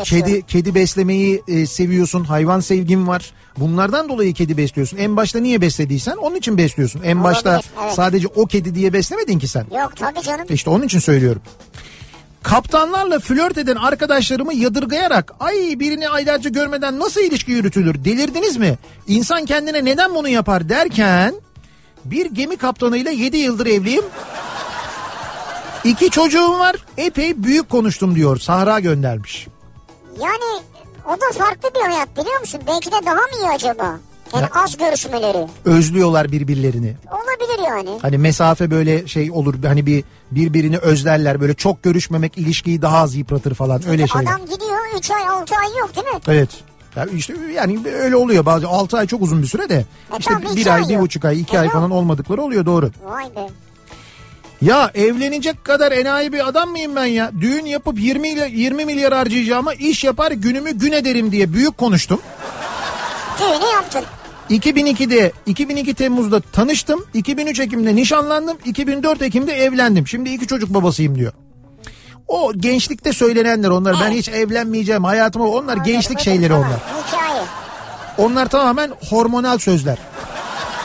Kedi kedi beslemeyi e, seviyorsun. Hayvan sevgin var. Bunlardan dolayı kedi besliyorsun. En başta niye beslediysen onun için besliyorsun. En Olabilir, başta evet. sadece o kedi diye beslemedin ki sen. Yok tabii canım. İşte onun için söylüyorum. Kaptanlarla flört eden arkadaşlarımı yadırgayarak ay birini aylarca görmeden nasıl ilişki yürütülür delirdiniz mi? İnsan kendine neden bunu yapar derken bir gemi kaptanıyla 7 yıldır evliyim. İki çocuğum var epey büyük konuştum diyor Sahra göndermiş. Yani o da farklı bir hayat biliyor musun? Belki de daha mı iyi acaba? Yani Ya- az görüşmeleri. Özlüyorlar birbirlerini. Olabilir yani. Hani mesafe böyle şey olur hani bir birbirini özlerler böyle çok görüşmemek ilişkiyi daha az yıpratır falan öyle şeyler. Adam gidiyor 3 ay 6 ay yok değil mi? Evet. Ya işte yani öyle oluyor bazı 6 ay çok uzun bir süre de. E işte tamam, bir ay, ay bir yok. buçuk ay, iki E ay falan olmadıkları oluyor doğru. Vay be. Ya evlenecek kadar enayi bir adam mıyım ben ya? Düğün yapıp 20 ile 20 milyar harcayacağıma iş yapar günümü gün ederim diye büyük konuştum. Düğünü yaptın. 2002'de 2002 Temmuz'da tanıştım. 2003 Ekim'de nişanlandım. 2004 Ekim'de evlendim. Şimdi iki çocuk babasıyım diyor. O gençlikte söylenenler onlar. Ben hiç evlenmeyeceğim hayatıma. Onlar gençlik şeyleri onlar. Hikaye. Onlar tamamen hormonal sözler.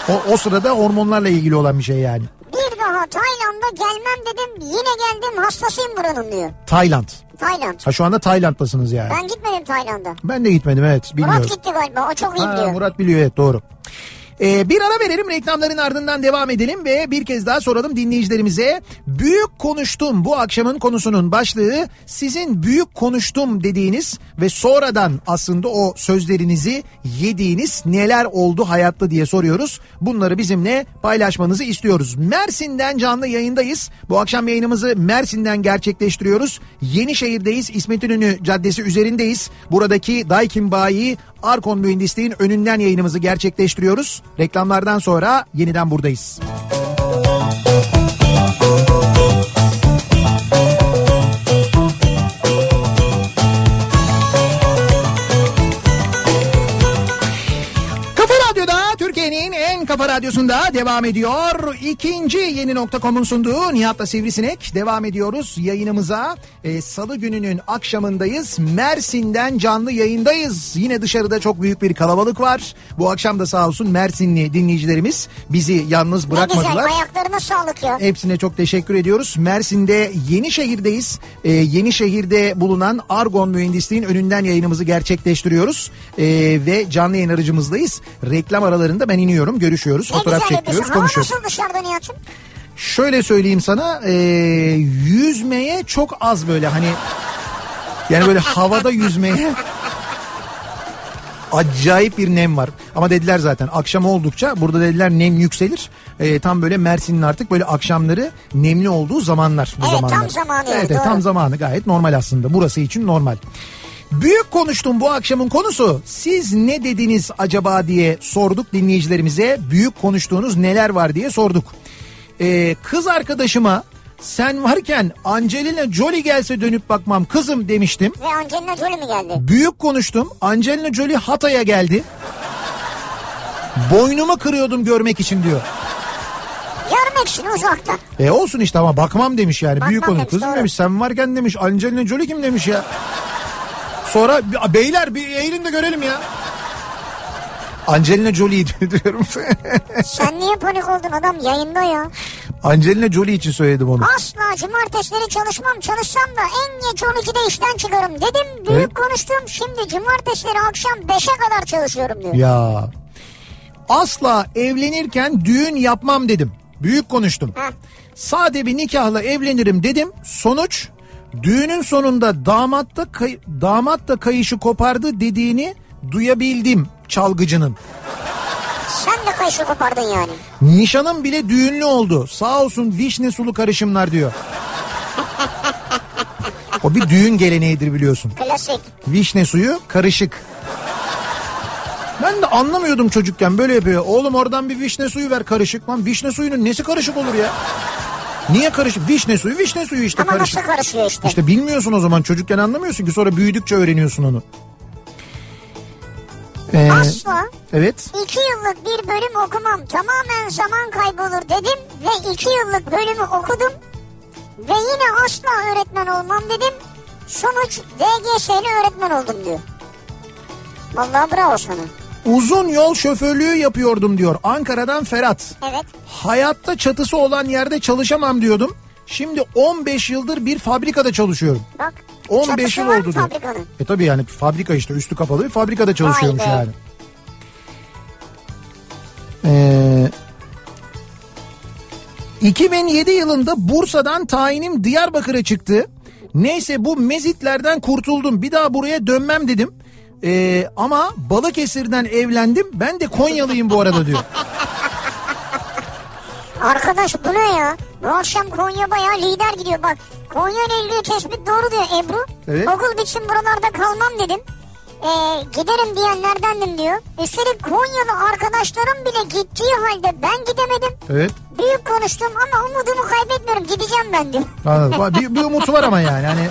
O, o sırada hormonlarla ilgili olan bir şey yani. Bir daha Tayland'a gelmem dedim. Yine geldim hastasıyım buranın diyor. Tayland. Tayland. Ha şu anda Tayland'dasınız yani. Ben gitmedim Tayland'a. Ben de gitmedim evet bilmiyorum. Murat gitti galiba o çok iyi Ha, biliyor. Murat biliyor evet doğru. Ee, bir ara verelim reklamların ardından devam edelim ve bir kez daha soralım dinleyicilerimize. Büyük konuştum bu akşamın konusunun başlığı sizin büyük konuştum dediğiniz ve sonradan aslında o sözlerinizi yediğiniz neler oldu hayatta diye soruyoruz. Bunları bizimle paylaşmanızı istiyoruz. Mersin'den canlı yayındayız. Bu akşam yayınımızı Mersin'den gerçekleştiriyoruz. Yenişehir'deyiz. İsmet İnönü Caddesi üzerindeyiz. Buradaki Daikin Bayi Arkon Mühendisliğin önünden yayınımızı gerçekleştiriyoruz. Reklamlardan sonra yeniden buradayız. Kafa radyosunda devam ediyor. İkinci yeni nokta.com'un sunduğu Nihat'la Sivrisinek devam ediyoruz yayınımıza. Ee, Salı gününün akşamındayız. Mersin'den canlı yayındayız. Yine dışarıda çok büyük bir kalabalık var. Bu akşam da sağ olsun Mersinli dinleyicilerimiz bizi yalnız Ne güzel bırakmadılar. ayaklarına sağlık ya. Hepsine çok teşekkür ediyoruz. Mersin'de Yenişehir'deyiz. Ee, Yenişehir'de bulunan Argon Mühendisliğin önünden yayınımızı gerçekleştiriyoruz. Ee, ve canlı yayın aracımızdayız. Reklam aralarında ben iniyorum, görüşüyoruz, Ne fotoğraf güzel çekiyoruz. Hava konuşuyoruz. nasıl dışarıda Nihat'cığım? Şöyle söyleyeyim sana, ee, yüzmeye çok az böyle hani yani böyle havada yüzmeye acayip bir nem var. Ama dediler zaten akşam oldukça burada dediler nem yükselir. Ee, tam böyle Mersin'in artık böyle akşamları nemli olduğu zamanlar bu Evet, tam zamanlar. zamanı yani, Evet, evet, tam doğru. zamanı gayet normal aslında. Burası için normal. Büyük konuştum bu akşamın konusu. Siz ne dediniz acaba diye sorduk dinleyicilerimize. Büyük konuştuğunuz neler var diye sorduk. Ee, kız arkadaşıma sen varken Angelina Jolie gelse dönüp bakmam kızım demiştim. Ve Angelina Jolie mi geldi? Büyük konuştum. Angelina Jolie Hatay'a geldi. Boynumu kırıyordum görmek için diyor. Görmek için uzaktan. E olsun işte ama bakmam demiş yani. Bakmam Büyük konu. Kızım doğru. demiş sen varken demiş Angelina Jolie kim demiş ya. Sonra "Be- beyler bir eğilin de görelim ya. Angelina Jolie diyorum. *laughs* Sen niye panik oldun adam yayında ya? Angelina Jolie için söyledim onu. Asla cumartesileri çalışmam çalışsam da en geç 12'de işten çıkarım dedim. Büyük Evet. konuştum şimdi cumartesileri akşam 5'e kadar çalışıyorum diyor. Ya. Asla evlenirken düğün yapmam dedim. Büyük konuştum. Heh. Sade bir nikahla evlenirim dedim. Sonuç düğünün sonunda damatta kay- damat da kayışı kopardı dediğini duyabildim çalgıcının. Sen de kayışı kopardın yani. Nişanım bile düğünlü oldu. Sağ olsun vişne sulu karışımlar diyor. O bir düğün geleneğidir biliyorsun. Klasik. Vişne suyu karışık. Ben de anlamıyordum çocukken böyle yapıyor. Oğlum oradan bir vişne suyu ver karışık. Lan vişne suyunun nesi karışık olur ya? Niye karışık? Vişne suyu vişne suyu işte Ama karışık. nasıl karışıyor işte. İşte bilmiyorsun o zaman çocukken anlamıyorsun ki sonra büyüdükçe öğreniyorsun onu. Ee, Asla evet. iki yıllık bir bölüm okumam tamamen zaman kaybolur dedim ve iki yıllık bölümü okudum ve yine asla öğretmen olmam dedim. Sonuç DGS'li öğretmen oldum diyor. Vallahi bravo sana. Uzun yol şoförlüğü yapıyordum diyor. Ankara'dan Ferhat. Evet. Hayatta çatısı olan yerde çalışamam diyordum. Şimdi 15 yıldır bir fabrikada çalışıyorum. Bak. 15 çatısı yıl oldu diyor. fabrikanın? E tabii yani fabrika işte üstü kapalı bir fabrikada çalışıyormuş Vay be. yani. Ee, 2007 yılında Bursa'dan tayinim Diyarbakır'a çıktı. Neyse bu mezitlerden kurtuldum. Bir daha buraya dönmem dedim. Ee, ama Balıkesir'den evlendim. Ben de Konyalıyım bu arada diyor. Arkadaş bu ne ya? Bu akşam Konya bayağı lider gidiyor bak. Konya ile ilgili tespit doğru diyor Ebru. Evet. Okul bitsin buralarda kalmam dedim. e, giderim diyenlerdendim diyor. Üstelik Konyalı arkadaşlarım bile gittiği halde ben gidemedim. Evet. Büyük konuştum ama umudumu kaybetmiyorum gideceğim ben diyor. Anladım. Bir, bir umut var ama yani. Hani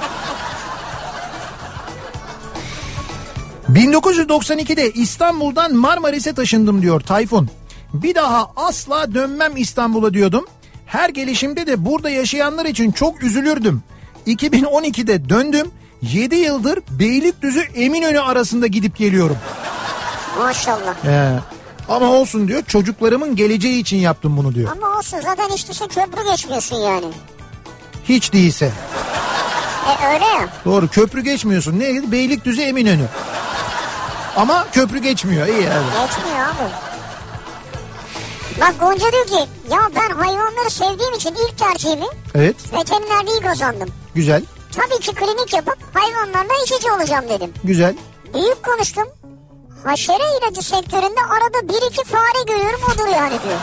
1992'de İstanbul'dan Marmaris'e taşındım diyor Tayfun. Bir daha asla dönmem İstanbul'a diyordum. Her gelişimde de burada yaşayanlar için çok üzülürdüm. 2012'de döndüm. 7 yıldır Beylikdüzü Eminönü arasında gidip geliyorum. Maşallah. Ee, ama olsun diyor çocuklarımın geleceği için yaptım bunu diyor. Ama olsun zaten hiç dışa köprü geçmiyorsun yani. Hiç değilse. E öyle ya. Doğru köprü geçmiyorsun. Ne? Beylikdüzü Eminönü. Ama köprü geçmiyor. İyi yani. Geçmiyor abi. Bak Gonca diyor ki ya ben hayvanları sevdiğim için ilk tercihimi Evet veterinerliği kazandım. güzel Tabii ki klinik yapıp hayvanlarla iç içe olacağım dedim. güzel. Büyük konuştum. Haşere ilacı sektöründe arada bir iki fare görüyorum odur yani diyor.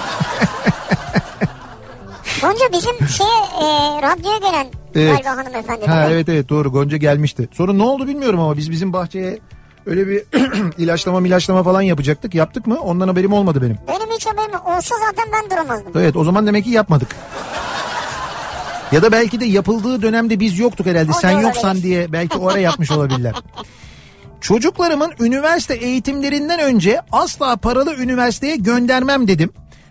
*laughs* Gonca bizim şeye e, radyoya gelen Evet. galiba hanımefendi. Ha evet evet doğru Gonca gelmişti. Sonra ne oldu bilmiyorum ama biz bizim bahçeye öyle bir *clears throat* ilaçlama ilaçlama falan yapacaktık. Yaptık mı? Ondan haberim olmadı benim. Benim hiç haberim olsa zaten ben duramazdım. Evet o zaman demek ki yapmadık. Ya da belki de yapıldığı dönemde biz yoktuk herhalde. O Sen olabilir. yoksan diye belki o ara yapmış olabilirler. Çocuklarımın üniversite eğitimlerinden önce asla paralı üniversiteye göndermem dedim.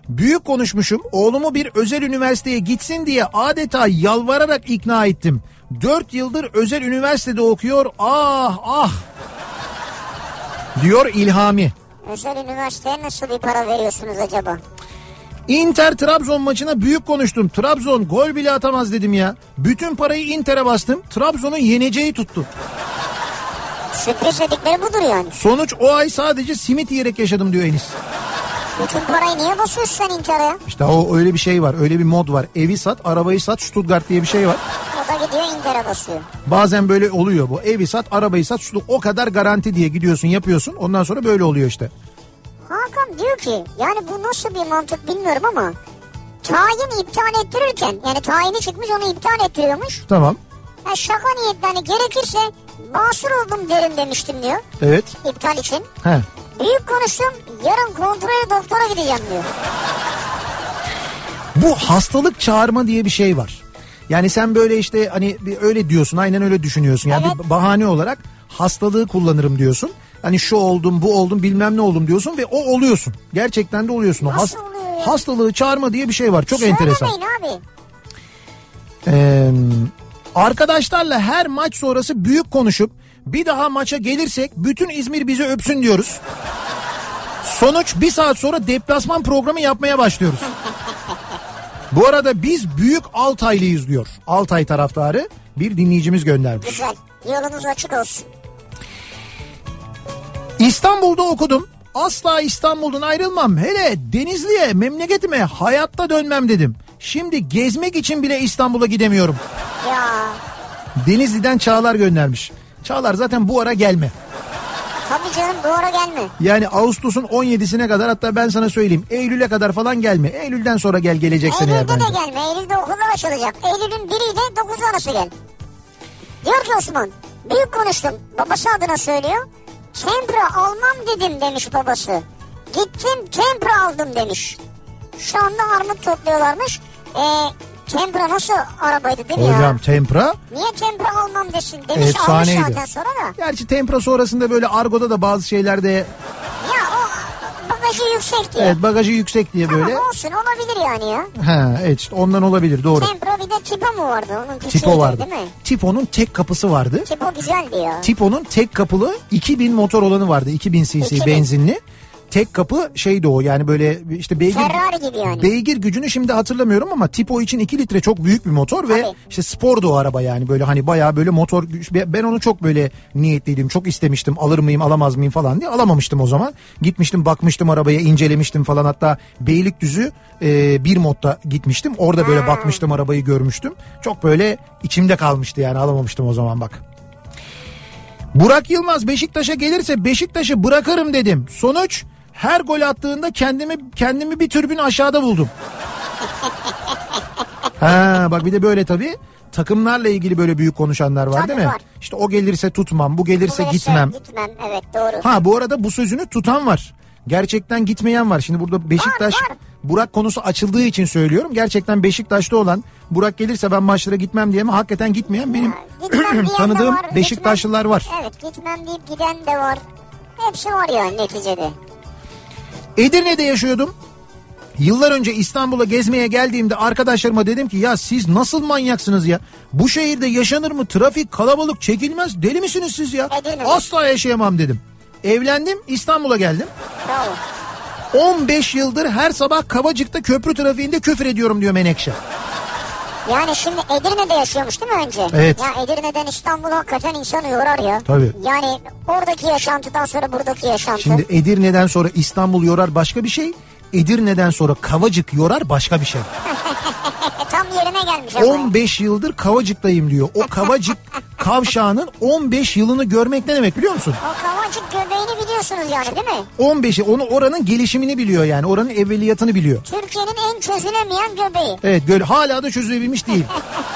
Büyük konuşmuşum. Oğlumu bir özel üniversiteye gitsin diye adeta yalvararak ikna ettim. 4 yıldır özel üniversitede okuyor. Ah ah. Diyor İlhami. Özel üniversiteye nasıl bir para veriyorsunuz acaba? Inter Trabzon maçına büyük konuştum. Trabzon gol bile atamaz dedim ya. Bütün parayı Inter'e bastım. Trabzon'un yeneceği tuttu. Sürpriz dedikleri budur yani. Sonuç o ay sadece simit yiyerek yaşadım diyor Enis. Bütün parayı niye basıyorsun sen Inter'e? İşte o öyle bir şey var. Öyle bir mod var. Evi sat, arabayı sat, Stuttgart diye bir şey var. O da gidiyor Inter'e basıyor. Bazen böyle oluyor bu. Evi sat, arabayı sat, Stuttgart. O kadar garanti diye gidiyorsun, yapıyorsun. Ondan sonra böyle oluyor işte. Hakan diyor ki yani bu nasıl bir mantık bilmiyorum ama tayin iptal ettirirken yani tayini çıkmış onu iptal ettiriyormuş. Tamam. Ya şaka niyetle hani gerekirse basur oldum derim demiştim diyor Evet. iptal için. He. Büyük konuştum yarın kontrole doktora gideceğim diyor. Bu hastalık çağırma diye bir şey var. Yani sen böyle işte hani bir öyle diyorsun aynen öyle düşünüyorsun. Yani Evet. bir bahane olarak hastalığı kullanırım diyorsun. Hani şu oldum bu oldum bilmem ne oldum diyorsun ve o oluyorsun. Gerçekten de oluyorsun. O Nasıl oluyor ya? Hastalığı çağırma diye bir şey var. Çok enteresan. Söylemeyin abi. Ee, arkadaşlarla her maç sonrası büyük konuşup bir daha maça gelirsek bütün İzmir bizi öpsün diyoruz. Sonuç bir saat sonra deplasman programı yapmaya başlıyoruz. Bu arada biz büyük Altaylıyız diyor. Altay taraftarı bir dinleyicimiz göndermiş. Güzel. Yolunuz açık olsun. İstanbul'da okudum. Asla İstanbul'dan ayrılmam. Hele Denizli'ye, memleketime hayatta dönmem dedim. Şimdi gezmek için bile İstanbul'a gidemiyorum. Ya Denizli'den Çağlar göndermiş. Çağlar zaten bu ara gelme. tabii canım bu ara gelme. Yani Ağustos'un 17'sine kadar hatta ben sana söyleyeyim Eylül'e kadar falan gelme. Eylül'den sonra gel geleceksen eğer Eylül'de de gelme. Eylül'de okullar açılacak. Eylül'ün 1 ile 9 arası gel. Diyor ki Osman büyük konuştum. Babası adına söylüyor. Tempra almam dedim demiş babası. Gittim tempra aldım demiş. Şu anda armut topluyorlarmış. Ee, tempra nasıl arabaydı değil mi ya? Hocam Tempra Niye tempra almam desin demiş Efsaneydi. almış zaten sonra da. Gerçi Tempra sonrasında böyle argoda da bazı şeylerde Ya o bagajı yüksek diye. evet bagajı yüksek diye böyle. Tamam olsun olabilir yani ya. Ha evet işte ondan olabilir doğru. Tempra bir de tipo mu vardı? Onun Tipo vardı. değil mi? Tipo'nun tek kapısı vardı. Tipo güzeldi ya. Tipo'nun tek kapılı 2000 motor olanı vardı. 2000 cc 2000. benzinli. Tek kapı şeydi o yani böyle işte beygir Ferrari gibi yani. beygir gücünü şimdi hatırlamıyorum ama Tipo için 2 litre çok büyük bir motor ve Tabii. işte spordu o araba yani böyle hani bayağı böyle motor güç- ben onu çok böyle niyetliydim çok istemiştim alır mıyım alamaz mıyım falan diye alamamıştım o zaman gitmiştim bakmıştım arabaya incelemiştim falan hatta Beylikdüzü e, bir modda gitmiştim orada böyle bakmıştım arabayı görmüştüm çok böyle içimde kalmıştı yani alamamıştım o zaman bak. Burak Yılmaz Beşiktaş'a gelirse Beşiktaş'ı bırakırım dedim. Sonuç her gol attığında kendimi kendimi bir türbün aşağıda buldum. ha bak bir de böyle tabii. takımlarla ilgili böyle büyük konuşanlar var Tabii değil mi? var. İşte o gelirse tutmam, bu gelirse Bu gelirse gitmem. Gitmem evet doğru. Ha bu arada bu sözünü tutan var. Gerçekten gitmeyen var. Şimdi burada Beşiktaş Var, var. Burak konusu açıldığı için söylüyorum. Gerçekten Beşiktaş'ta olan Burak gelirse ben maçlara gitmem diye ama hakikaten gitmeyen benim gitmem *clears throat* tanıdığım var, Beşiktaşlılar gitmem- var. Evet gitmem deyip giden de var. Hepsi var yani neticede. Edirne'de yaşıyordum. Yıllar önce İstanbul'a gezmeye geldiğimde arkadaşlarıma dedim ki ya siz nasıl manyaksınız ya? Bu şehirde yaşanır mı? Trafik kalabalık çekilmez. Deli misiniz siz ya? Asla yaşayamam dedim. Evlendim İstanbul'a geldim. Bravo. 15 yıldır her sabah Kavacık'ta köprü trafiğinde küfür ediyorum diyor Menekşe. Yani şimdi Edirne'de yaşıyormuş değil mi önce? Evet. Ya Edirne'den İstanbul hakikaten insanı yorar ya. Tabii. Yani oradaki yaşantıdan sonra buradaki yaşantı. Şimdi Edirne'den sonra İstanbul yorar başka bir şey. Edirne'den sonra Kavacık yorar başka bir şey. *laughs* Tam yerine gelmiş ama. 15 yıldır Kavacık'tayım diyor. O Kavacık *laughs* kavşağının 15 yılını görmek ne demek biliyor musun? O kavacık göbeğini biliyorsunuz yani değil mi? 15'i onu oranın gelişimini biliyor yani. Oranın evveliyatını biliyor. Türkiye'nin en çözülemeyen göbeği. Evet böyle hala da çözülebilmiş değil.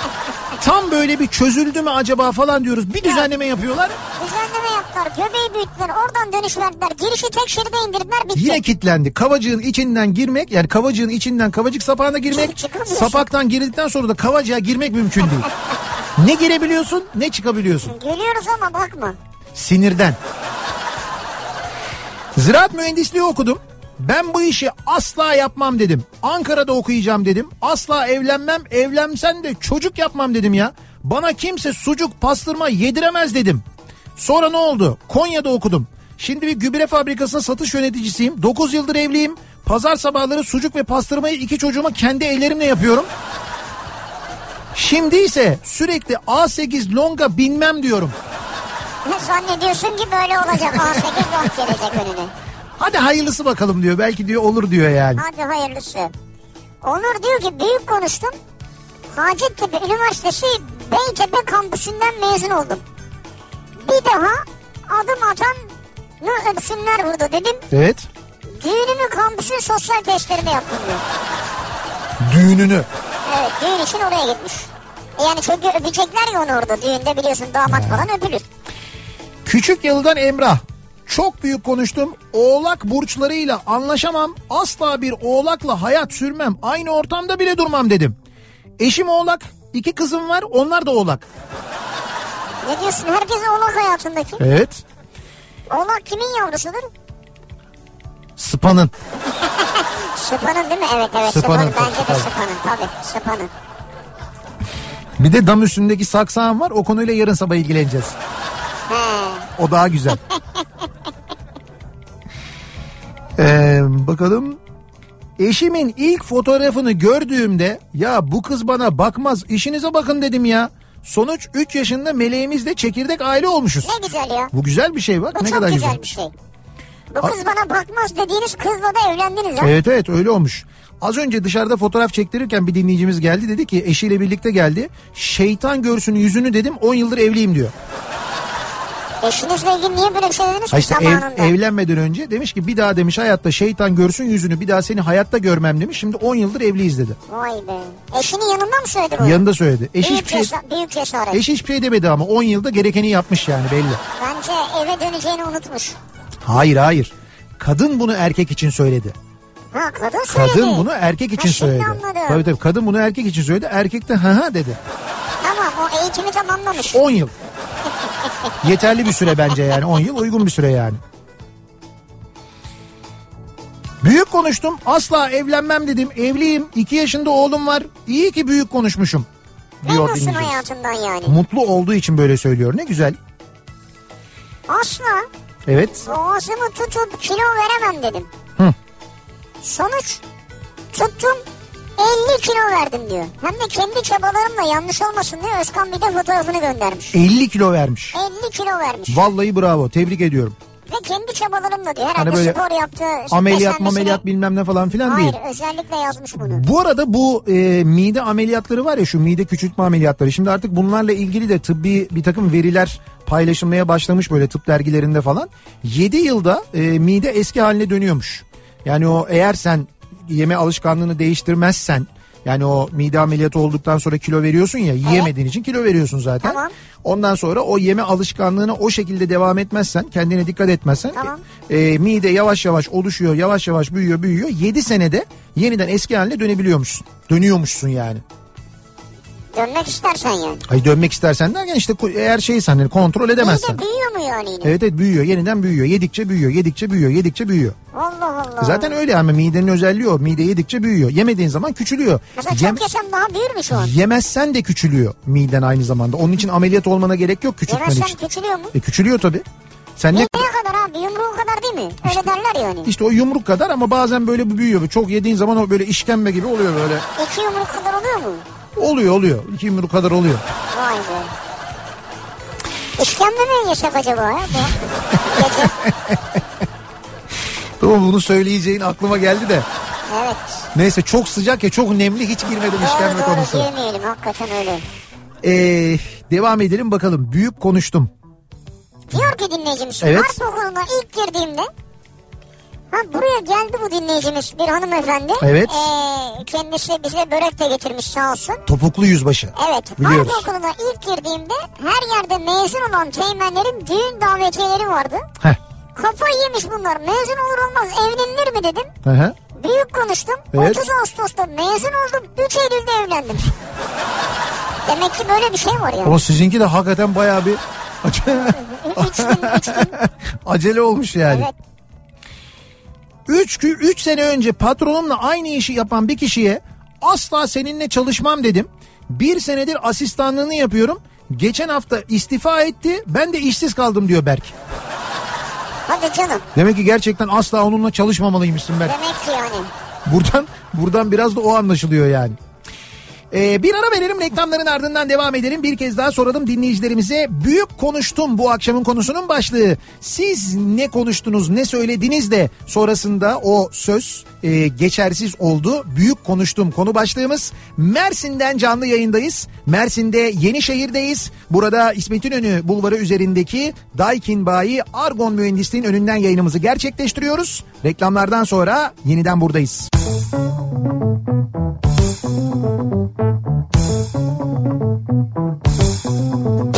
*laughs* Tam böyle bir çözüldü mü acaba falan diyoruz. Bir düzenleme yapıyorlar. Düzenleme yaptılar, göbeği büyüttüler, oradan dönüş verdiler. Girişi tek şeride indirdiler, bitti. Yine kilitlendi. Kavacığın içinden girmek yani kavacığın içinden kavacık sapağına girmek. Sapaktan girdikten sonra da kavacığa girmek mümkün değil. *laughs* ne girebiliyorsun ne çıkabiliyorsun. Gülüyoruz ama bakma. Sinirden. Ziraat mühendisliği okudum. Ben bu işi asla yapmam dedim. Ankara'da okuyacağım dedim. Asla evlenmem. Evlensem de çocuk yapmam dedim ya. Bana kimse sucuk pastırma yediremez dedim. Sonra ne oldu? Konya'da okudum. Şimdi bir gübre fabrikasının satış yöneticisiyim. 9 yıldır evliyim. Pazar sabahları sucuk ve pastırmayı iki çocuğuma kendi ellerimle yapıyorum. Şimdi ise sürekli A8 longa binmem diyorum. Zannediyorsun ki böyle olacak. *laughs* A8 long gelecek önüne. Hadi hayırlısı bakalım diyor. Belki diyor olur diyor yani. Hadi hayırlısı. Onur diyor ki büyük konuştum. Hacettepe Üniversitesi Beytepe kampüsünden mezun oldum. Bir daha adım atan ne öpsünler burada dedim. Evet. Düğünümü kampüsün sosyal testlerinde yaptım diyor. Düğününü. Evet düğün için oraya gitmiş. E Yani çünkü öpecekler ya onu orada düğünde biliyorsun damat falan öpülür. Küçük yıldan Emrah. Çok büyük konuştum. Oğlak burçlarıyla anlaşamam. Asla bir oğlakla hayat sürmem. Aynı ortamda bile durmam dedim. Eşim oğlak. iki kızım var. Onlar da oğlak. Ne diyorsun herkes oğlak hayatındaki. Evet. Oğlak kimin yavrusudur? Sıpanın. Sıpanın değil mi? Evet evet Sıpanın, sıpanın. Bence de tabii. sıpanın tabii sıpanın. Bir de dam üstündeki saksağım var. O konuyla yarın sabah ilgileneceğiz. He. O daha güzel. *laughs* Ee, bakalım. Eşimin ilk fotoğrafını gördüğümde ya bu kız bana bakmaz işinize bakın dedim ya. Sonuç 3 yaşında meleğimizle çekirdek aile olmuşuz. Ne güzel ya. Bu güzel bir şey bak Bu ne çok kadar güzel, güzel. bir şey. Bu kız bana bakmaz dediğiniz kızla da evlendiniz ha. Evet evet öyle olmuş. Az önce dışarıda fotoğraf çektirirken bir dinleyicimiz geldi dedi ki eşiyle birlikte geldi. Şeytan görsün yüzünü dedim 10 yıldır evliyim diyor. Eşinizle ilgili niye böyle bir şey dediniz ki işte ev- zamanında? evlenmeden önce demiş ki bir daha demiş hayatta şeytan görsün yüzünü bir daha seni hayatta görmem demiş. Şimdi 10 yıldır evliyiz dedi. Vay be. Eşinin yanında mı söyledi bunu? Yanında söyledi. Eş büyük, hiçbir şey cesa- büyük cesaret. eş hiçbir şey demedi ama 10 yılda gerekeni yapmış yani belli. Bence eve döneceğini unutmuş. Hayır hayır. Kadın bunu erkek için söyledi. Ha kadın söyledi. Kadın bunu erkek için Ha, söyledi. anladım. Tabii tabii kadın bunu erkek için söyledi. Erkek de ha ha dedi. Tamam o eğitimi tamamlamış. 10 yıl. Yeterli bir süre bence yani 10 yıl uygun bir süre yani. Büyük konuştum asla evlenmem dedim evliyim 2 yaşında oğlum var iyi ki büyük konuşmuşum diyor Memnunsun hayatından yani. Mutlu olduğu için böyle söylüyor ne güzel. Asla Evet boğazımı tutup kilo veremem dedim. Hı. Sonuç tuttum 50 kilo verdim diyor. Hem de kendi çabalarımla yanlış olmasın diye Özkan bir de fotoğrafını göndermiş. 50 kilo vermiş. 50 kilo vermiş. Vallahi bravo tebrik ediyorum. Ve kendi çabalarımla diyor. Herhalde Hani böyle spor yaptı. Ameliyat mameliyat bilmem ne falan filan Hayır değil. özellikle yazmış bunu. Bu arada bu e, mide ameliyatları var ya şu mide küçültme ameliyatları. Şimdi artık bunlarla ilgili de tıbbi bir takım veriler paylaşılmaya başlamış böyle tıp dergilerinde falan. 7 yılda e, mide eski haline dönüyormuş. Yani o eğer sen yeme alışkanlığını değiştirmezsen Yani o mide ameliyatı olduktan sonra kilo veriyorsun ya yiyemediğin için kilo veriyorsun zaten. Tamam. Ondan sonra o yeme alışkanlığına o şekilde devam etmezsen kendine dikkat etmezsen Tamam. e, mide yavaş yavaş oluşuyor yavaş yavaş büyüyor büyüyor 7 senede yeniden eski haline dönebiliyormuşsun. Dönüyormuşsun yani. Dönmek istersen yani. Ay dönmek istersen derken işte eğer şeysen hani kontrol edemezsen. Mide büyüyor mu yani yine? Evet evet büyüyor yeniden büyüyor yedikçe büyüyor yedikçe büyüyor yedikçe büyüyor. Allah Allah. Zaten öyle ama midenin özelliği o mide yedikçe büyüyor yemediğin zaman küçülüyor. Mesela Yem- çok yesem daha büyür mü şu an? yemezsen de küçülüyor miden aynı zamanda onun için ameliyat olmana gerek yok küçültmen Yemezsem için. küçülüyor mu? E küçülüyor tabii. Sen ne Ne kadar abi yumruğu kadar değil mi? Öyle derler yani. işte o yumruk kadar ama bazen böyle büyüyor. Çok yediğin zaman o böyle işkembe gibi oluyor böyle. İki yumruk kadar oluyor mu? Oluyor oluyor. İki yumruk kadar oluyor. Vay be. İşkembe mi yesek acaba ya? Bu gece. *laughs* Tamam bunu söyleyeceğin aklıma geldi de. Evet. Neyse çok sıcak ya çok nemli hiç girmedim işkembe Doğru doğru konusuna. girmeyelim hakikaten öyle. Ee, devam edelim bakalım. Büyük konuştum. Diyor ki dinleyicimiz Evet. harp okuluna ilk girdiğimde Ha buraya geldi bu dinleyicimiz bir hanımefendi. Evet. Ee, kendisi bize börek de getirmiş sağ olsun. Topuklu yüzbaşı. Evet. Biliyoruz. Harp okuluna ilk girdiğimde her yerde mezun olan teğmenlerin düğün davetiyeleri vardı. Heh. Kafayı yemiş bunlar. Mezun olur olmaz evlenilir mi dedim. Hı hı. Büyük konuştum. Evet. 30 Ağustos'ta mezun oldum. 3 Eylül'de evlendim. Demek ki böyle bir şey var ya. Ama sizinki de hakikaten bayağı bir *laughs* 3 gün 3 gün. *laughs* acele olmuş yani. Evet. 3 üç sene önce patronumla aynı işi yapan bir kişiye asla seninle çalışmam dedim. Bir senedir asistanlığını yapıyorum. Geçen hafta istifa etti. Ben de işsiz kaldım diyor Berk. Hadi canım. Demek ki gerçekten asla onunla çalışmamalıymışsın Berk. Demek ki yani. Buradan buradan biraz da o anlaşılıyor yani. Ee, bir ara verelim reklamların ardından devam edelim. Bir kez daha soralım dinleyicilerimize. Büyük konuştum bu akşamın konusunun başlığı. Siz ne konuştunuz ne söylediniz de sonrasında o söz e, geçersiz oldu. Büyük konuştum konu başlığımız. Mersin'den canlı yayındayız. Mersin'de Yenişehir'deyiz. Burada İsmet İnönü bulvarı üzerindeki Daikin Bayi Argon Mühendisliğin önünden yayınımızı gerçekleştiriyoruz. Reklamlardan sonra yeniden buradayız. Kafa Thank you.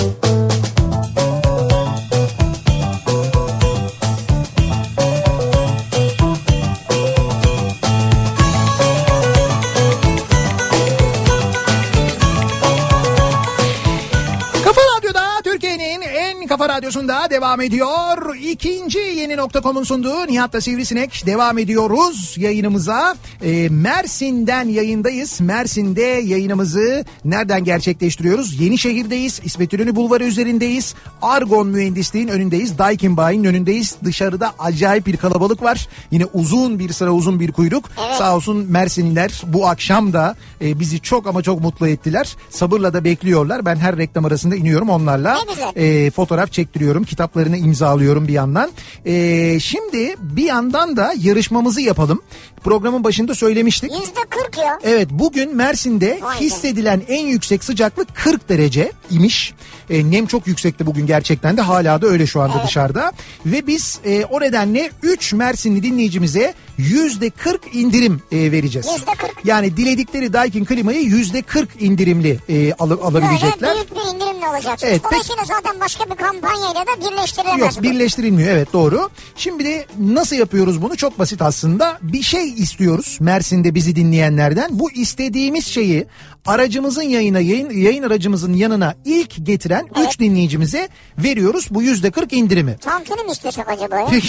Radyosunda devam ediyor. İkinci yeni nokta.com'un sunduğu Nihat'la Sivrisinek devam ediyoruz yayınımıza. Ee, Mersin'den yayındayız. Mersin'de yayınımızı nereden gerçekleştiriyoruz? Yenişehir'deyiz. İsmet İnönü Bulvarı üzerindeyiz. Argon Mühendisliğin önündeyiz. Daikin Bayi'nin önündeyiz. Dışarıda acayip bir kalabalık var. Yine uzun bir sıra uzun bir kuyruk. Evet. Sağ olsun Mersinliler bu akşam da e, bizi çok ama çok mutlu ettiler. Sabırla da bekliyorlar. Ben her reklam arasında iniyorum onlarla. E, fotoğraf çektiriyorum. Kitaplarını imzalıyorum bir yandan. E, şimdi bir yandan da yarışmamızı yapalım. Programın başında söylemiştik. Yüzde 40 ya. Evet bugün Mersin'de Vay be. hissedilen en yüksek sıcaklık 40 derece imiş. E, nem çok yüksekti bugün gerçekten de hala da öyle şu anda dışarıda. Ve biz e, o nedenle 3 Mersinli dinleyicimize yüzde 40 indirim e, vereceğiz. Yüzde 40. Yani diledikleri Daikin klimayı yüzde 40 indirimli e, al- alabilecekler. Böyle büyük bir indirimle olacaksınız. Evet, Dolayısıyla zaten başka bir kampanyayla da birleştirilemez. Yok bu. birleştirilmiyor evet doğru. Şimdi de nasıl yapıyoruz bunu çok basit aslında. Bir şey istiyoruz Mersin'de bizi dinleyenlerden. Bu istediğimiz şeyi aracımızın yayına yayın, yayın aracımızın yanına ilk getiren 3 dinleyicimize veriyoruz bu yüzde 40 indirimi. Tantuni mi istesek acaba ya? Peki.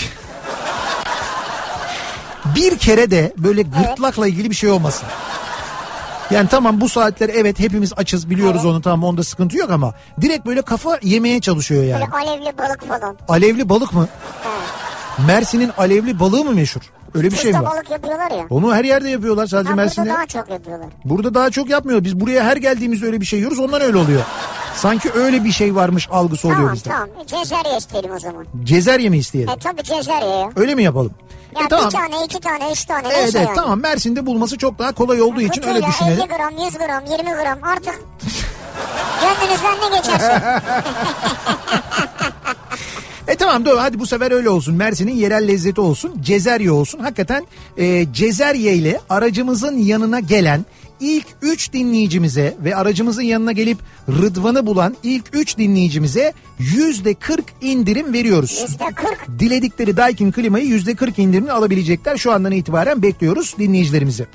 Bir kere de böyle gırtlakla ilgili bir şey olmasın. Yani tamam bu saatler evet hepimiz açız biliyoruz onu tamam onda sıkıntı yok ama direkt böyle kafa yemeye çalışıyor yani. Böyle alevli balık falan. Alevli balık mı? Mersin'in alevli balığı mı meşhur? Öyle bir şey mi var? balık yapıyorlar ya. Onu her yerde yapıyorlar sadece Ha, burada Mersin'de. daha çok yapıyorlar. Burada daha çok yapmıyor. Biz buraya her geldiğimizde öyle bir şey yiyoruz ondan öyle oluyor. Sanki öyle bir şey varmış algısı oluyor Tamam bizde. tamam. Cezerye isteyelim o zaman. Cezerye mi isteyelim? E tabii cezerye ya. Öyle mi yapalım? Ya E, tamam. bir tane, iki tane, üç tane Evet, neyse evet yani. tamam Mersin'de bulması çok daha kolay olduğu için öyle Kutuyla düşünelim. 50 gram, 100 gram, 20 gram artık gönlünüzden ne geçerse. *laughs* E tamam doğru hadi bu sefer öyle olsun. Mersin'in yerel lezzeti olsun. Cezerye olsun. Hakikaten e, Cezerye ile aracımızın yanına gelen ilk 3 dinleyicimize ve aracımızın yanına gelip Rıdvan'ı bulan ilk 3 dinleyicimize %40 indirim veriyoruz. Yüzde kırk. Diledikleri Daikin klimayı %40 indirimli alabilecekler. Şu andan itibaren bekliyoruz dinleyicilerimizi.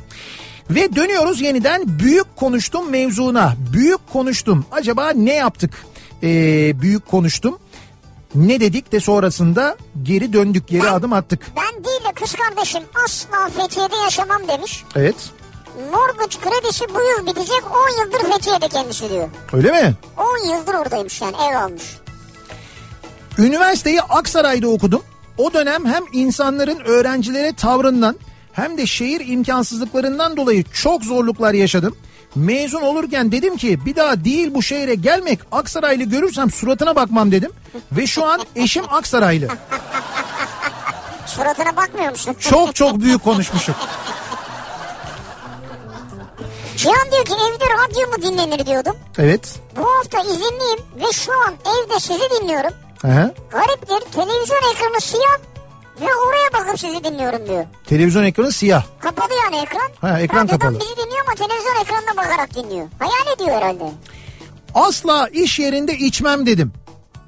Ve dönüyoruz yeniden büyük konuştum mevzuna. Büyük konuştum. Acaba ne yaptık? Ee, büyük konuştum. Ne dedik de sonrasında geri döndük geri adım attık. Ben değil de kız kardeşim asla Fethiye'de yaşamam demiş. Evet Mortgage kredisi bu yıl bitecek 10 yıldır Fethiye'de kendisi diyor. öyle mi? 10 yıldır oradaymış yani ev almış. Üniversiteyi Aksaray'da okudum. O dönem hem insanların öğrencilere tavrından hem de şehir imkansızlıklarından dolayı çok zorluklar yaşadım. Mezun olurken dedim ki bir daha değil bu şehre gelmek Aksaraylı görürsem suratına bakmam dedim. Ve şu an eşim Aksaraylı. Suratına bakmıyor musun? Çok çok büyük konuşmuşum. Cihan diyor ki evde radyo mu dinlenir diyordum. Evet. Bu hafta izinliyim ve şu an evde sizi dinliyorum. Aha. Gariptir televizyon ekranı siyah ve oraya bakıp sizi dinliyorum diyor. Televizyon ekranı siyah. Kapalı yani ekran. Ha, ekran Radyodan kapalı. bizi dinliyor ama televizyon ekranına bakarak dinliyor. Hayal ediyor herhalde. Asla iş yerinde içmem dedim.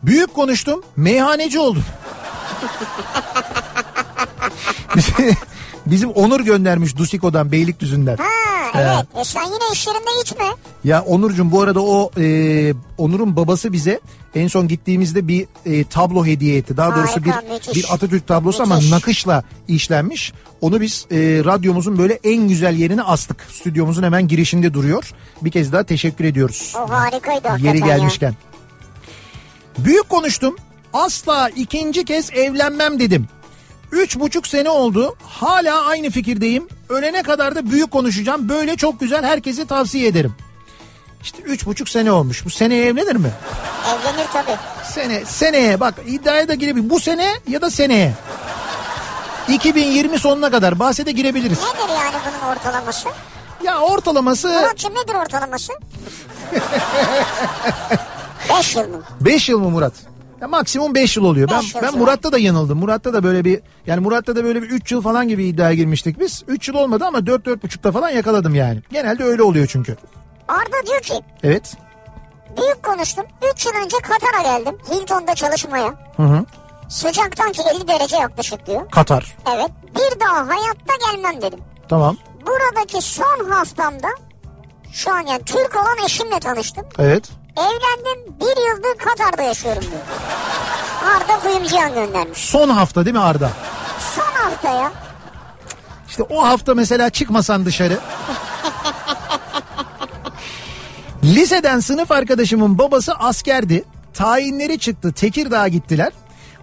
Büyük konuştum. Meyhaneci oldum. *laughs* Bizim Onur göndermiş Dusiko'dan Beylikdüzü'nden. Ha evet. E sen yine iş yerinde içme. Ya Onurcuğum bu arada o e, Onur'un babası bize en son gittiğimizde bir e, tablo hediye etti. Daha doğrusu Harika, bir müthiş. bir Atatürk tablosu ama Müthiş. nakışla işlenmiş. Onu biz e, radyomuzun böyle en güzel yerine astık. Stüdyomuzun hemen girişinde duruyor. Bir kez daha teşekkür ediyoruz. O harikaydı Yeri ya. gelmişken. Büyük konuştum. Asla ikinci kez evlenmem dedim. Üç buçuk sene oldu. Hala aynı fikirdeyim. Ölene kadar da büyük konuşacağım. Böyle çok güzel herkese tavsiye ederim. İşte üç buçuk sene olmuş. Bu seneye evlenir mi? Evlenir tabii. Sene, seneye bak iddiaya da girebilir. Bu sene ya da seneye. 2020 sonuna kadar bahse de girebiliriz. Nedir yani bunun ortalaması? Ya ortalaması Muratçım nedir ortalaması? *laughs* 5 yıl mı? 5 yıl mı Murat? Ya maksimum 5 yıl oluyor. Ben Beş ben sonra. Murat'ta da yanıldım. Murat'ta da böyle bir yani Murat'ta da böyle bir 3 yıl falan gibi iddiaya girmiştik biz. 3 yıl olmadı ama 4 4,5'ta falan yakaladım yani. Genelde öyle oluyor çünkü. Arda diyor ki Evet. büyük konuştum. 3 yıl önce Katar'a geldim. Hilton'da çalışmaya. Hı hı. Sıcaktan ki 50 derece yaklaşık diyor. Katar. Evet. Bir daha hayatta gelmem dedim. Tamam. Buradaki son haftamda şu an yani Türk olan eşimle tanıştım. Evet. Evlendim. Bir yıldır Katar'da yaşıyorum diyor. Arda Kuyumcuyan göndermiş. Son hafta değil mi Arda? Son hafta ya. İşte o hafta mesela çıkmasan dışarı. Liseden sınıf arkadaşımın babası askerdi. Tayinleri çıktı. Tekirdağ'a gittiler.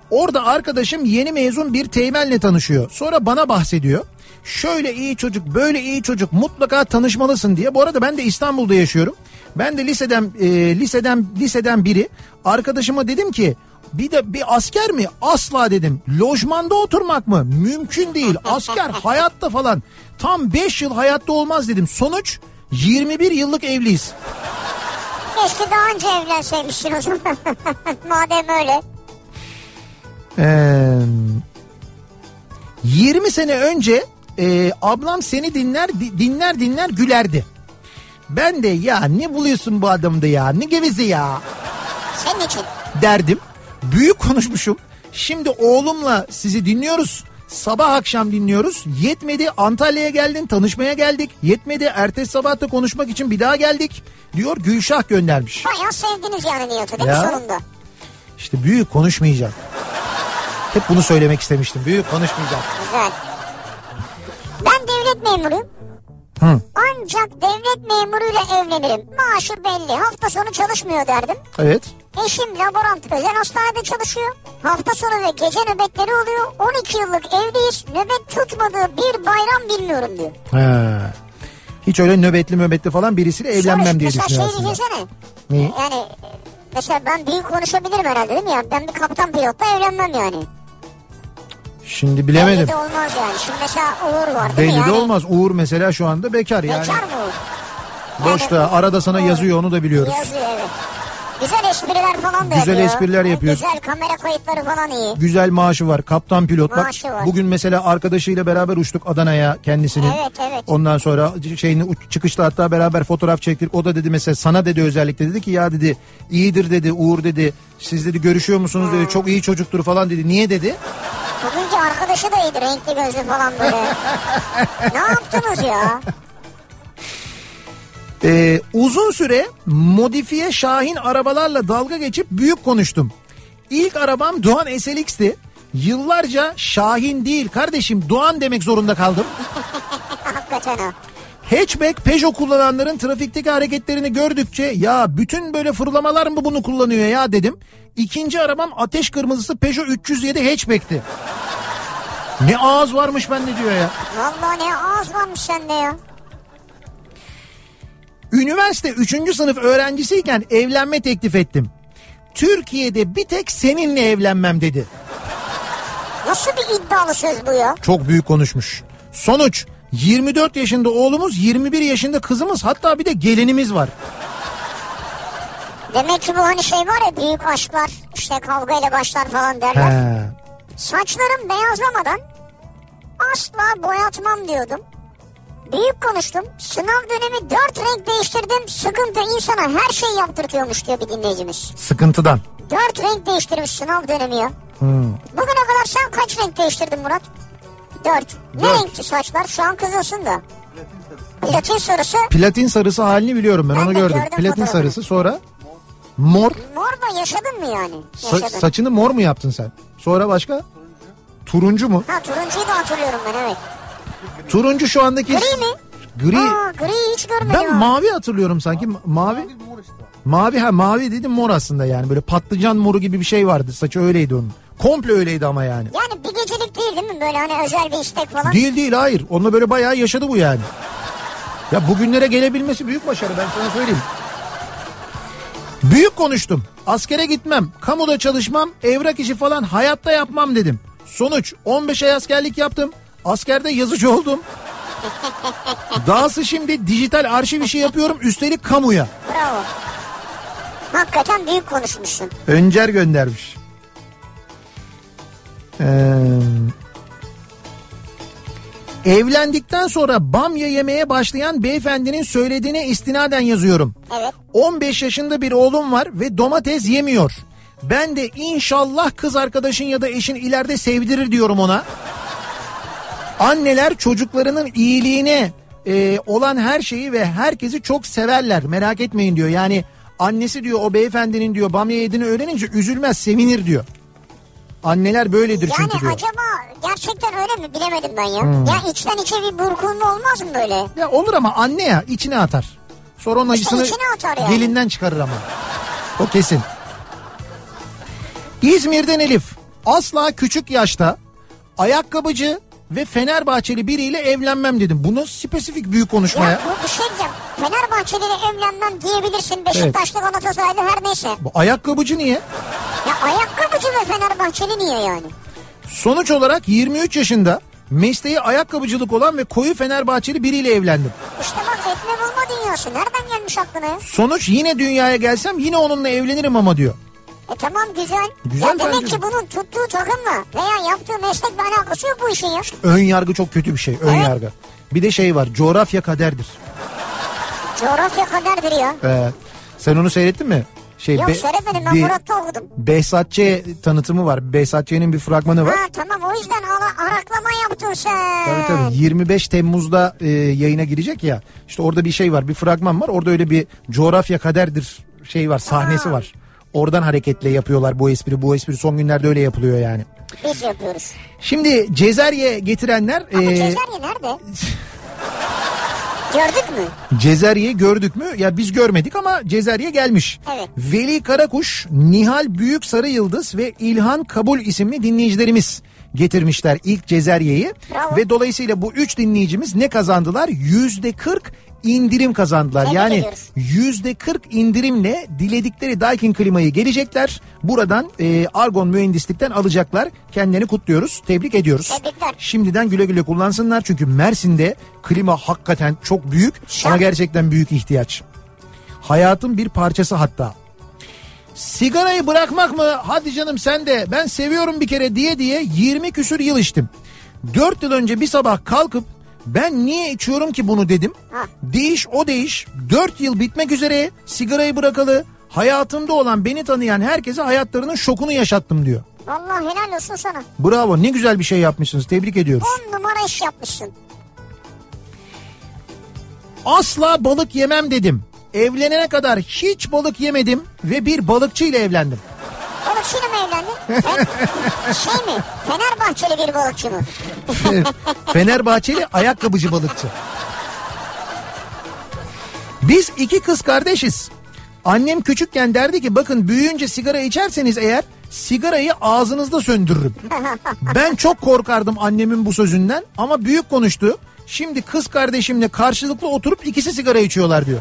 Orada arkadaşım yeni mezun bir teğmenle tanışıyor. Sonra bana bahsediyor. Şöyle iyi çocuk, böyle iyi çocuk mutlaka tanışmalısın diye. Bu arada ben de İstanbul'da yaşıyorum. Ben de liseden e, liseden liseden biri arkadaşıma dedim ki bir de bir asker mi? Asla dedim. Lojmanda oturmak mı? Mümkün değil. Asker *laughs* hayatta falan. Tam 5 yıl hayatta olmaz dedim. Sonuç 21 yıllık evliyiz. Keşke daha önce evlenseymişsin o zaman. *laughs* Madem öyle. Ee, 20 sene önce e, ablam seni dinler di- dinler dinler gülerdi. Ben de ya ne buluyorsun bu adamda ya ne gevezi ya Senin için. derdim. Büyük konuşmuşum. Şimdi oğlumla sizi dinliyoruz. Sabah akşam dinliyoruz. Yetmedi Antalya'ya geldin tanışmaya geldik. Yetmedi ertesi sabah da konuşmak için bir daha geldik. Diyor Gülşah göndermiş. Bayağı sevdiniz yani Nihat'ı değil Ya. mi sonunda? İşte büyük konuşmayacağım. Hep bunu söylemek istemiştim. Büyük konuşmayacağım. Güzel. Ben devlet memuruyum. Hı. Ancak devlet memuruyla evlenirim. Maaşı belli. Hafta sonu çalışmıyor derdim. Evet. Eşim laborant özel hastanede çalışıyor. Hafta sonu ve gece nöbetleri oluyor. 12 yıllık evliyiz. Nöbet tutmadığı bir bayram bilmiyorum diyor. Ha. Hiç öyle nöbetli möbetli falan birisiyle evlenmem diye mesela düşünüyor şey aslında. düşünsene. Neyi? Yani e, mesela ben büyük konuşabilirim herhalde değil mi ya? Ben bir kaptan pilotla evlenmem yani. Şimdi bilemedim. Belli de olmaz yani. Şimdi mesela Uğur var değil Belli mi? de Yani, olmaz. Uğur mesela şu anda bekar yani. Bekar mı Uğur? Boşta arada sana Uğur. yazıyor onu da biliyoruz. Yazıyor evet. Güzel espriler falan da Güzel yapıyor. espriler yapıyor. Güzel kamera kayıtları falan iyi. Güzel maaşı var. Kaptan pilot. Bak Maaşı var. bugün mesela arkadaşıyla beraber uçtuk Adana'ya kendisinin. Evet, evet. Ondan sonra şeyini çıkışta hatta beraber fotoğraf çektik. O da dedi mesela sana dedi özellikle dedi ki ya dedi iyidir dedi Uğur dedi. Siz dedi görüşüyor musunuz dedi. Çok iyi çocuktur falan dedi. Niye dedi? Arkadaşı da iyiydi renkli gözlü falan böyle. *laughs* ne yaptınız ya? Ee, uzun süre modifiye Şahin arabalarla dalga geçip büyük konuştum. İlk arabam Doğan SLX'ti. Yıllarca Şahin değil kardeşim Doğan demek zorunda kaldım. *laughs* Hakikaten o. Hatchback Peugeot kullananların trafikteki hareketlerini gördükçe ya bütün böyle fırlamalar mı bunu kullanıyor ya dedim. İkinci arabam ateş kırmızısı Peugeot 307 hatchback'ti. Ne ağız varmış bende diyor ya. Vallahi ne ağız varmış sende ya. Üniversite 3. sınıf öğrencisiyken evlenme teklif ettim. Türkiye'de bir tek seninle evlenmem dedi. Nasıl bir iddialı söz bu ya? Çok büyük konuşmuş. Sonuç 24 yaşında oğlumuz 21 yaşında kızımız hatta bir de gelinimiz var. Demek ki bu hani şey var ya büyük aşklar işte kavgayla başlar falan derler. He. Saçlarım beyazlamadan asla boyatmam diyordum. Büyük konuştum. Sınav dönemi dört renk değiştirdim. Sıkıntı insana her şey yaptırtıyormuş diyor bir dinleyicimiz. Sıkıntıdan. Dört renk değiştirmiş sınav dönemi ya. Hmm. Bugüne kadar sen kaç renk değiştirdin Murat? Dört. Ne Dört. renkti saçlar? Şu an kızılsın da. Platin sarısı. Platin sarısı halini biliyorum ben, Ben onu gördüm. gördüm Platin fotoğrafını. sarısı sonra mor. Mor da yaşadın mı yani? Sa- Yaşadın. saçını mor mu yaptın sen? Sonra başka? Turuncu mu? Ha turuncuyu da hatırlıyorum ben evet. Turuncu şu andaki... Gri mi? Gri. Aa gri hiç görmedim. Ben ha. mavi hatırlıyorum sanki. Ma- Mavi. Mavi ha mavi dedim mor aslında yani. Böyle patlıcan moru gibi bir şey vardı. Saçı öyleydi onun. Komple öyleydi ama yani. Yani bir gecelik değil değil mi? Böyle hani özel bir istek falan. Değil değil hayır. Onunla böyle bayağı yaşadı bu yani. Ya bugünlere gelebilmesi büyük başarı ben sana söyleyeyim. Büyük konuştum. Askere gitmem, kamuda çalışmam, evrak işi falan hayatta yapmam dedim. Sonuç 15 ay askerlik yaptım. Askerde yazıcı oldum. Dahası şimdi dijital arşiv işi yapıyorum üstelik kamuya. Bravo. Hakikaten büyük konuşmuşsun. Öncer göndermiş. Ee, evlendikten sonra bamya yemeye başlayan beyefendinin söylediğine istinaden yazıyorum. Evet. 15 yaşında bir oğlum var ve domates yemiyor. Ben de inşallah kız arkadaşın ya da eşin ileride sevdirir diyorum ona. Anneler çocuklarının iyiliğine e, olan her şeyi ve herkesi çok severler. Merak etmeyin diyor. Yani annesi diyor o beyefendinin diyor bamya yediğini öğrenince üzülmez sevinir diyor. Anneler böyledir Yani çünkü diyor. Hmm. acaba gerçekten öyle mi bilemedim ben ya. Ya içten içe bir burkulma olmaz mı böyle? Ya olur ama anne ya içine atar. Sonra onun İşte acısını yani. gelinden çıkarır ama. O kesin. İzmir'den Elif. Asla küçük yaşta ayakkabıcı ve Fenerbahçeli biriyle evlenmem dedim. Bu nasıl spesifik büyük konuşma Ya ya? bu bir şey diyeceğim. Fenerbahçeli'yle evlenmem diyebilirsin. Beşiktaşlı Galatasaraylı her neyse. Bu ayakkabıcı niye? Ya ayakkabıcı ve Fenerbahçeli niye yani? Sonuç olarak 23 yaşında mesleği ayakkabıcılık olan ve koyu Fenerbahçeli biriyle evlendim. İşte bak etme bulma dünyası. Nereden gelmiş aklına? Sonuç yine dünyaya gelsem yine onunla evlenirim ama diyor. E tamam güzel. Güzel ya demek ki bunun tuttuğu takımla veya yaptığı meslekle alakası yok bu işin ya. Ön yargı çok kötü bir şey. Ön Evet. yargı. Bir de şey var. Coğrafya kaderdir. Coğrafya kaderdir ya. Ee, sen onu seyrettin mi? Şey, Yok Be- söylemedim ben Murat'ta okudum. Behzat Ç. tanıtımı var. Behzat Ç'nin bir fragmanı var. Ha tamam o yüzden ala, araklama yaptın sen. Tabii tabii 25 Temmuz'da e, yayına girecek ya. İşte orada bir şey var bir fragman var. Orada öyle bir coğrafya kaderdir şey var sahnesi var. Oradan hareketle yapıyorlar bu espri. Bu espri son günlerde öyle yapılıyor yani. Biz yapıyoruz. Şimdi Cezerye getirenler Ama e, Cezerye nerede? *laughs* Gördük mü? Cezerye gördük mü? Ya biz görmedik ama Cezerye gelmiş. Evet. Veli Karakuş, Nihal Büyük Sarı Yıldız ve İlhan Kabul isimli dinleyicilerimiz getirmişler ilk Cezerye'yi. Bravo. Ve dolayısıyla bu üç dinleyicimiz ne kazandılar? Yüzde 40 indirim kazandılar. Tebrik yani yüzde 40 indirimle diledikleri Daikin klimayı gelecekler. Buradan e, Argon Mühendislik'ten alacaklar. Kendilerini kutluyoruz. Tebrik ediyoruz. Tebrikler. Şimdiden güle güle kullansınlar. Çünkü Mersin'de klima hakikaten çok büyük Şak. ama gerçekten büyük ihtiyaç. Hayatın bir parçası hatta. Sigarayı bırakmak mı? Hadi canım sen de ben seviyorum bir kere diye diye 20 küsür yıl içtim. 4 yıl önce bir sabah kalkıp ben niye içiyorum ki bunu dedim. Değiş o değiş. 4 yıl bitmek üzere sigarayı bırakalı. Hayatımda olan beni tanıyan herkese hayatlarının şokunu yaşattım diyor. Vallahi helal olsun sana. Bravo ne güzel bir şey yapmışsınız tebrik ediyoruz. 10 numara iş yapmışsın. Asla balık yemem dedim. Evlenene kadar hiç balık yemedim ve bir balıkçı ile evlendim. Balıkçıyla mı evlendin? Fe- şey mi? Fenerbahçeli bir balıkçı mı? Fenerbahçeli ayakkabıcı balıkçı. Biz iki kız kardeşiz. Annem küçükken derdi ki bakın büyüyünce sigara içerseniz eğer sigarayı ağzınızda söndürürüm. Ben çok korkardım annemin bu sözünden ama büyük konuştu. Şimdi kız kardeşimle karşılıklı oturup ikisi sigara içiyorlar diyor.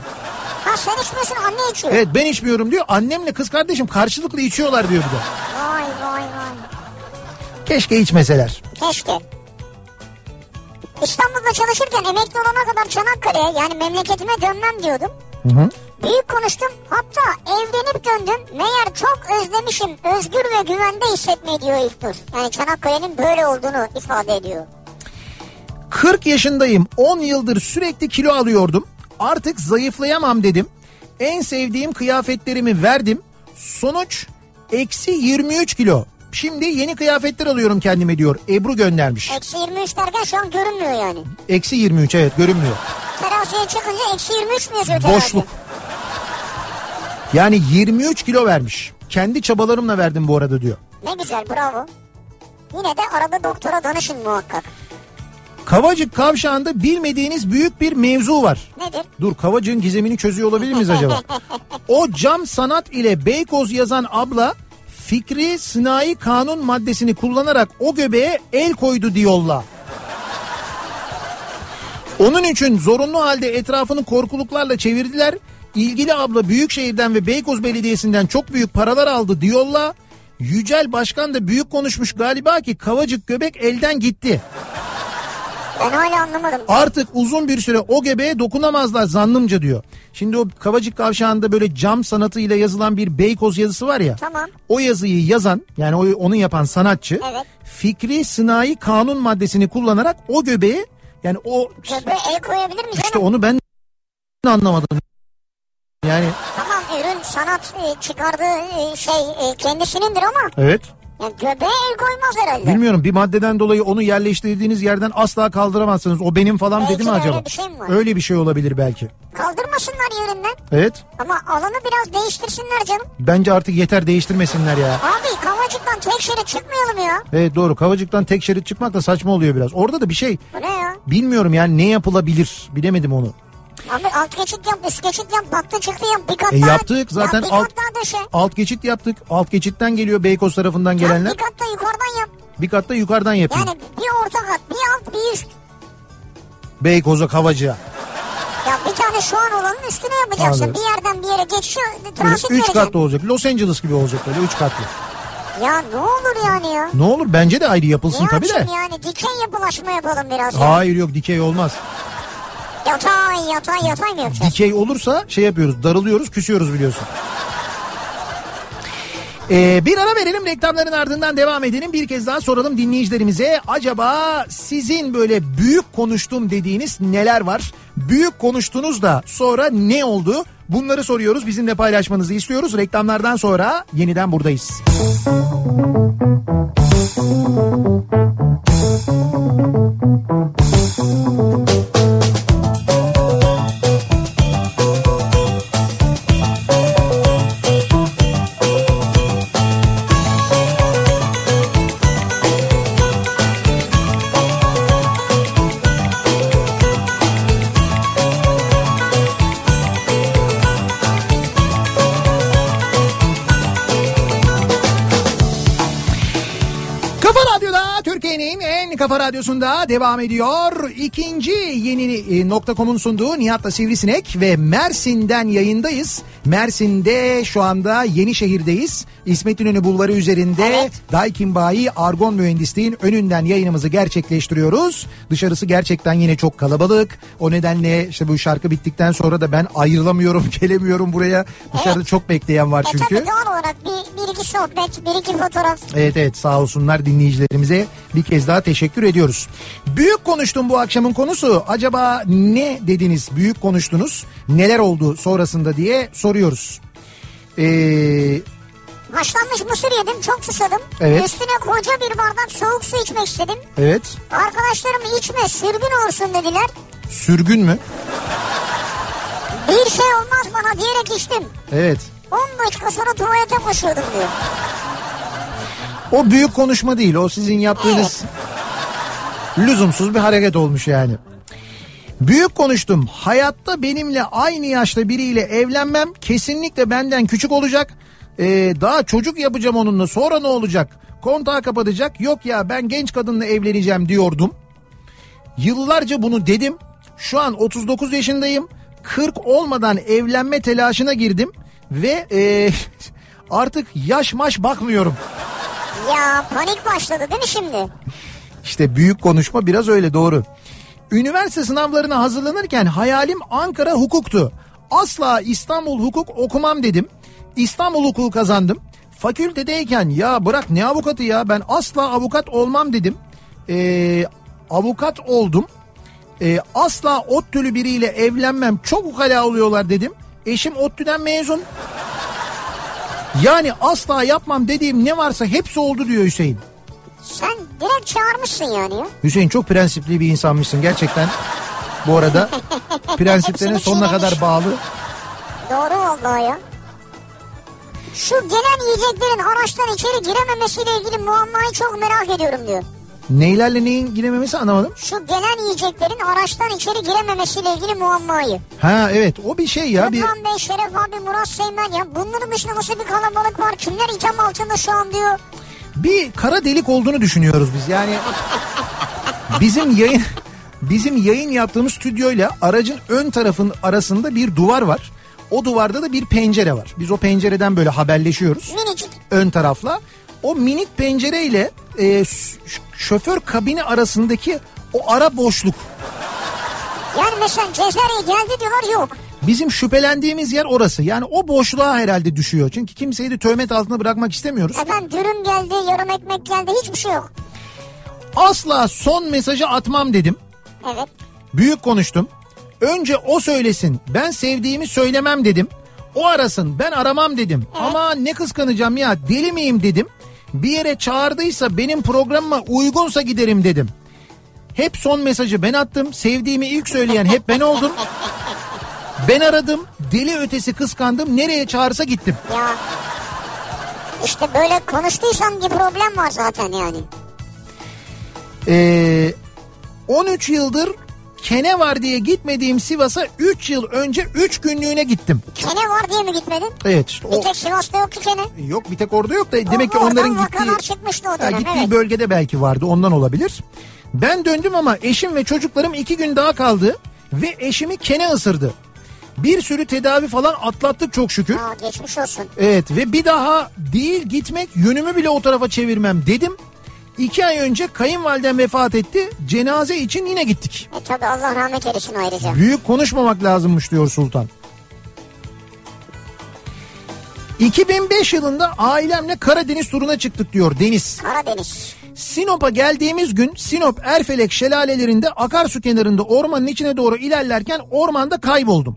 Ha sen içmiyorsun anne içiyor. Evet ben içmiyorum diyor. Annemle kız kardeşim karşılıklı içiyorlar diyor bir de. Vay vay vay. Keşke içmeseler. Keşke. İstanbul'da çalışırken emekli olana kadar Çanakkale'ye yani memleketime dönmem diyordum. Büyük konuştum hatta evlenip döndüm. Meğer çok özlemişim özgür ve güvende hissetmeyi diyor İlknur. Yani Çanakkale'nin böyle olduğunu ifade ediyor. 40 yaşındayım. 10 yıldır sürekli kilo alıyordum. Artık zayıflayamam dedim. En sevdiğim kıyafetlerimi verdim. Sonuç eksi 23 kilo. Şimdi yeni kıyafetler alıyorum kendime diyor. Ebru göndermiş. Eksi 23 derken şu an görünmüyor yani. Eksi 23 evet görünmüyor. Teraziye çıkınca eksi 23 mü yazıyor terazi? Boşluk. Yani 23 kilo vermiş. Kendi çabalarımla verdim bu arada diyor. Ne güzel bravo. Yine de arada doktora danışın muhakkak. Kavacık kavşağında bilmediğiniz büyük bir mevzu var. Nedir? Dur Kavacık'ın gizemini çözüyor olabilir miyiz acaba? *laughs* O cam sanat ile Beykoz yazan abla fikri sınai kanun maddesini kullanarak o göbeğe el koydu diyorlar. Onun için zorunlu halde etrafını korkuluklarla çevirdiler. İlgili abla Büyükşehir'den ve Beykoz Belediyesi'nden çok büyük paralar aldı diyorlar. Yücel Başkan da büyük konuşmuş galiba ki Kavacık göbek elden gitti. Ben hala anlamadım. Artık uzun bir süre o göbeğe dokunamazlar zannımca diyor. Şimdi o Kavacık Kavşağı'nda böyle cam sanatıyla yazılan bir Beykoz yazısı var ya. Tamam. O yazıyı yazan yani onu yapan sanatçı Evet. fikri sınai kanun maddesini kullanarak o göbeğe yani o Göbeğe el koyabilir mi canım? işte onu ben anlamadım. Yani Tamam ürün sanat e, çıkardığı e, şey e, kendisinindir ama evet yani göbeğe el koymaz herhalde. bilmiyorum bir maddeden dolayı onu yerleştirdiğiniz yerden asla kaldıramazsınız. O benim falan Belki dedi mi de öyle acaba? bir şey mi var? Öyle bir şey olabilir belki. Kaldırmasınlar yerinden Evet. ama alanı biraz değiştirsinler canım. Bence artık yeter değiştirmesinler ya. Abi Kavacık'tan tek şerit çıkmayalım ya. Evet doğru Kavacık'tan tek şerit çıkmak da saçma oluyor biraz. Orada da bir şey Bu ne ya? bilmiyorum yani ne yapılabilir bilemedim onu. Abi alt geçit yap, üst geçit yap, baktı çıktı yap, bir kat E daha. yaptık zaten ya bir alt, kat daha döşe. alt geçit yaptık. Alt geçitten geliyor Beykoz tarafından gelenler. Ya bir kat da yukarıdan yap. Bir kat da yukarıdan yapıyor. Yani bir orta kat, bir alt, bir üst. Beykoz'a Kavacık'a. Ya bir tane şu an olanın üstüne yapacaksın. Anladım. Bir yerden bir yere geçiş Böyle transit üç vereceksin. katlı olacak. Los Angeles gibi olacak böyle üç katlı. Ya ne olur yani ya. Ne olur bence de ayrı yapılsın Ne tabii de. yapayım yani dikey yapılaşma yapalım biraz ya. Hayır yok dikey olmaz. Yatay yatay yatay mı yapacağız? Dikey olursa şey yapıyoruz darılıyoruz küsüyoruz biliyorsun. Ee, bir ara verelim reklamların ardından devam edelim. Bir kez daha soralım dinleyicilerimize. Acaba sizin böyle büyük konuştum dediğiniz neler var? Büyük konuştunuz da sonra ne oldu? Bunları soruyoruz. Bizimle paylaşmanızı istiyoruz. Reklamlardan sonra yeniden buradayız. Kafa kafa radyosunda devam ediyor. İkinci yeni e, nokta.com'un sunduğu Nihat'la Sivrisinek ve Mersin'den yayındayız. Mersin'de şu anda Yenişehir'deyiz. İsmet İnönü Bulvarı üzerinde Evet. Daikin Bayi Argon Mühendisliğin önünden yayınımızı gerçekleştiriyoruz. Dışarısı gerçekten yine çok kalabalık. O nedenle işte bu şarkı bittikten sonra da ben ayrılamıyorum, *laughs* gelemiyorum buraya. Dışarıda Evet. çok bekleyen var E çünkü. tabii doğal olarak bir, bir iki sohbet, bir iki fotoğraf. Evet evet sağ olsunlar dinleyicilerimize bir kez daha teşekkür ediyoruz. Büyük konuştum bu akşamın konusu. Acaba ne dediniz? Büyük konuştunuz. Neler oldu sonrasında diye soruyoruz. Ee, Haşlanmış mısır yedim, çok susadım. Evet. Üstüne koca bir bardak soğuk su içmek istedim. evet Arkadaşlarım içme, sürgün olsun dediler. sürgün mü? Bir şey olmaz bana diyerek içtim. Evet. 10 dakika sonra tuvalete koşuyordum diyor. O büyük konuşma değil. O sizin yaptığınız lüzumsuz bir hareket olmuş yani. Büyük konuştum. Hayatta benimle aynı yaşta biriyle evlenmem. Kesinlikle benden küçük olacak. Ee, daha çocuk yapacağım onunla. Sonra ne olacak? Kontağı kapatacak. Yok ya ben genç kadınla evleneceğim diyordum. Yıllarca bunu dedim. Şu an 39 yaşındayım. 40 olmadan evlenme telaşına girdim. Ve ee, *laughs* artık yaş maş bakmıyorum. Ya panik başladı değil mi şimdi? İşte büyük konuşma biraz öyle doğru. Üniversite sınavlarına hazırlanırken hayalim Ankara hukuktu. Asla İstanbul hukuk okumam dedim. İstanbul hukuku kazandım. Fakültedeyken ya bırak ne avukatı ya ben asla avukat olmam dedim. Ee, avukat oldum. Ee, asla ODTÜ'lü biriyle evlenmem çok ukala oluyorlar dedim. Eşim ODTÜ'den mezun. Yani asla yapmam dediğim ne varsa hepsi oldu diyor Hüseyin. Sen direkt çağırmışsın yani ya. Hüseyin çok prensipli bir insanmışsın gerçekten. Bu arada *laughs* prensiplerine sonuna kadar bağlı. Doğru vallahi ya. Şu gelen yiyeceklerin araçtan içeri girememesiyle ilgili muammayı çok merak ediyorum diyor. Neylerle neyin girememesi anlamadım. Şu gelen yiyeceklerin araçtan içeri girememesiyle ilgili muammayı. Ha evet o bir şey ya bir Rıdvan Bey, Şeref abi, Murat Seymen ya bunların dışında nasıl bir kalabalık var? Kimler itham altında şu an diyor. Bir kara delik olduğunu düşünüyoruz biz. Yani bizim yayın bizim yayın yaptığımız stüdyoyla aracın ön tarafın arasında bir duvar var. O duvarda da bir pencere var. Biz o pencereden böyle haberleşiyoruz. Minicik. ön tarafla. O minik pencereyle e, şoför kabini arasındaki o ara boşluk. Yani mesela Cezayir'e geldi diyorlar yok. Bizim şüphelendiğimiz yer orası. Yani o boşluğa herhalde düşüyor. Çünkü kimseyi de töhmet altında bırakmak istemiyoruz. Efendim dürüm geldi, yarım ekmek geldi hiçbir şey yok. Asla son mesajı atmam dedim. Evet. Büyük konuştum. Önce o söylesin. Ben sevdiğimi söylemem dedim. O arasın ben aramam dedim. Ama ne kıskanacağım ya deli miyim dedim. Bir yere çağırdıysa benim programıma uygunsa giderim dedim. Hep son mesajı ben attım. Sevdiğimi ilk söyleyen hep ben oldum. *laughs* Ben aradım. Deli ötesi kıskandım. Nereye çağırsa gittim. Ya işte böyle konuştuysan bir problem var zaten yani. Ee, 13 yıldır kene var diye gitmediğim Sivas'a 3 yıl önce 3 günlüğüne gittim. Kene var diye mi gitmedin? Evet işte Bir o tek Sivas'ta yok ki kene. yok bir tek orada yok da demek ki onların gittiği çıkmıştı o Ha, dönem, gittiği evet. bölgede belki vardı ondan olabilir. Ben döndüm ama eşim ve çocuklarım 2 gün daha kaldı ve eşimi kene ısırdı. Bir sürü tedavi falan atlattık çok şükür. Aa, geçmiş olsun. Evet ve bir daha değil gitmek yönümü bile o tarafa çevirmem dedim. İki ay önce kayınvalidem vefat etti. Cenaze için yine gittik. E tabi Allah rahmet eylesin ayrıca. Büyük konuşmamak lazımmış diyor Sultan. 2005 yılında ailemle Karadeniz turuna çıktık diyor Deniz. Karadeniz. Sinop'a geldiğimiz gün Sinop Erfelek şelalelerinde akarsu kenarında ormanın içine doğru ilerlerken ormanda kayboldum.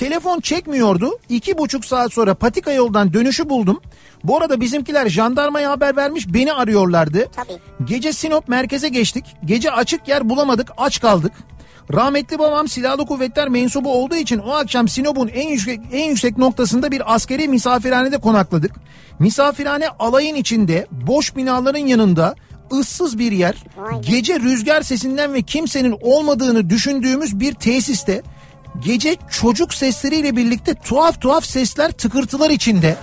Telefon çekmiyordu. İki buçuk saat sonra patika yoldan dönüşü buldum. Bu arada bizimkiler jandarmaya haber vermiş beni arıyorlardı. Tabii. Gece Sinop merkeze geçtik. Gece açık yer bulamadık aç kaldık. Rahmetli babam silahlı kuvvetler mensubu olduğu için o akşam Sinop'un en yüksek, en yüksek noktasında bir askeri misafirhanede konakladık. Misafirhane alayın içinde boş binaların yanında ıssız bir yer. Gece rüzgar sesinden ve kimsenin olmadığını düşündüğümüz bir tesiste gece çocuk sesleriyle birlikte tuhaf tuhaf sesler tıkırtılar içinde.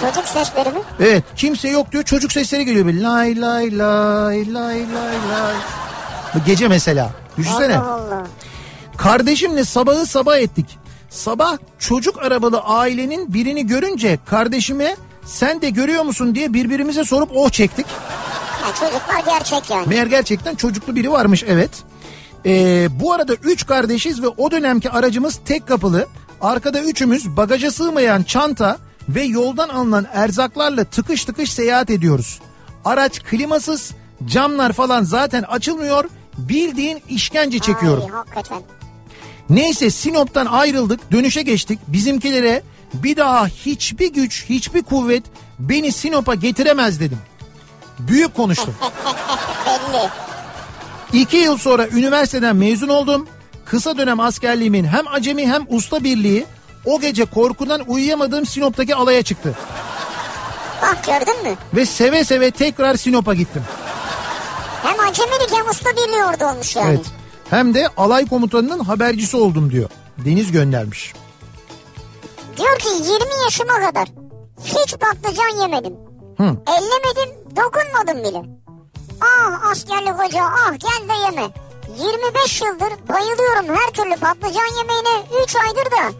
Çocuk sesleri mi? Evet kimse yok diyor çocuk sesleri geliyor böyle lay lay lay lay lay lay. Bu gece mesela. Düşünsene. Allah Allah. Kardeşimle sabahı sabah ettik. Sabah çocuk arabalı ailenin birini görünce kardeşime sen de görüyor musun diye birbirimize sorup oh çektik. Ya çocuklar gerçek yani. Meğer gerçekten çocuklu biri varmış evet. Ee, bu arada üç kardeşiz ve o dönemki aracımız tek kapılı. Arkada üçümüz bagaja sığmayan çanta ve yoldan alınan erzaklarla tıkış tıkış seyahat ediyoruz. Araç klimasız, camlar falan zaten açılmıyor. Bildiğin işkence çekiyorum. Ay, hakikaten. Neyse Sinop'tan ayrıldık dönüşe geçtik. Bizimkilere bir daha hiçbir güç hiçbir kuvvet beni Sinop'a getiremez dedim. Büyük konuştum. *laughs* Belli. İki yıl sonra üniversiteden mezun oldum. Kısa dönem askerliğimin hem acemi hem usta birliği o gece korkudan uyuyamadığım Sinop'taki alaya çıktı. Bak gördün mü? Ve seve seve tekrar Sinop'a gittim. Hem acemilik hem usta birliği orada olmuş yani. Evet. Hem de alay komutanının habercisi oldum diyor. Deniz göndermiş. Diyor ki 20 yaşıma kadar hiç patlıcan yemedim. Hı. Ellemedim, dokunmadım bile. Ah askerlik hoca ah gel de yeme. 25 yıldır bayılıyorum her türlü patlıcan yemeğine 3 aydır da.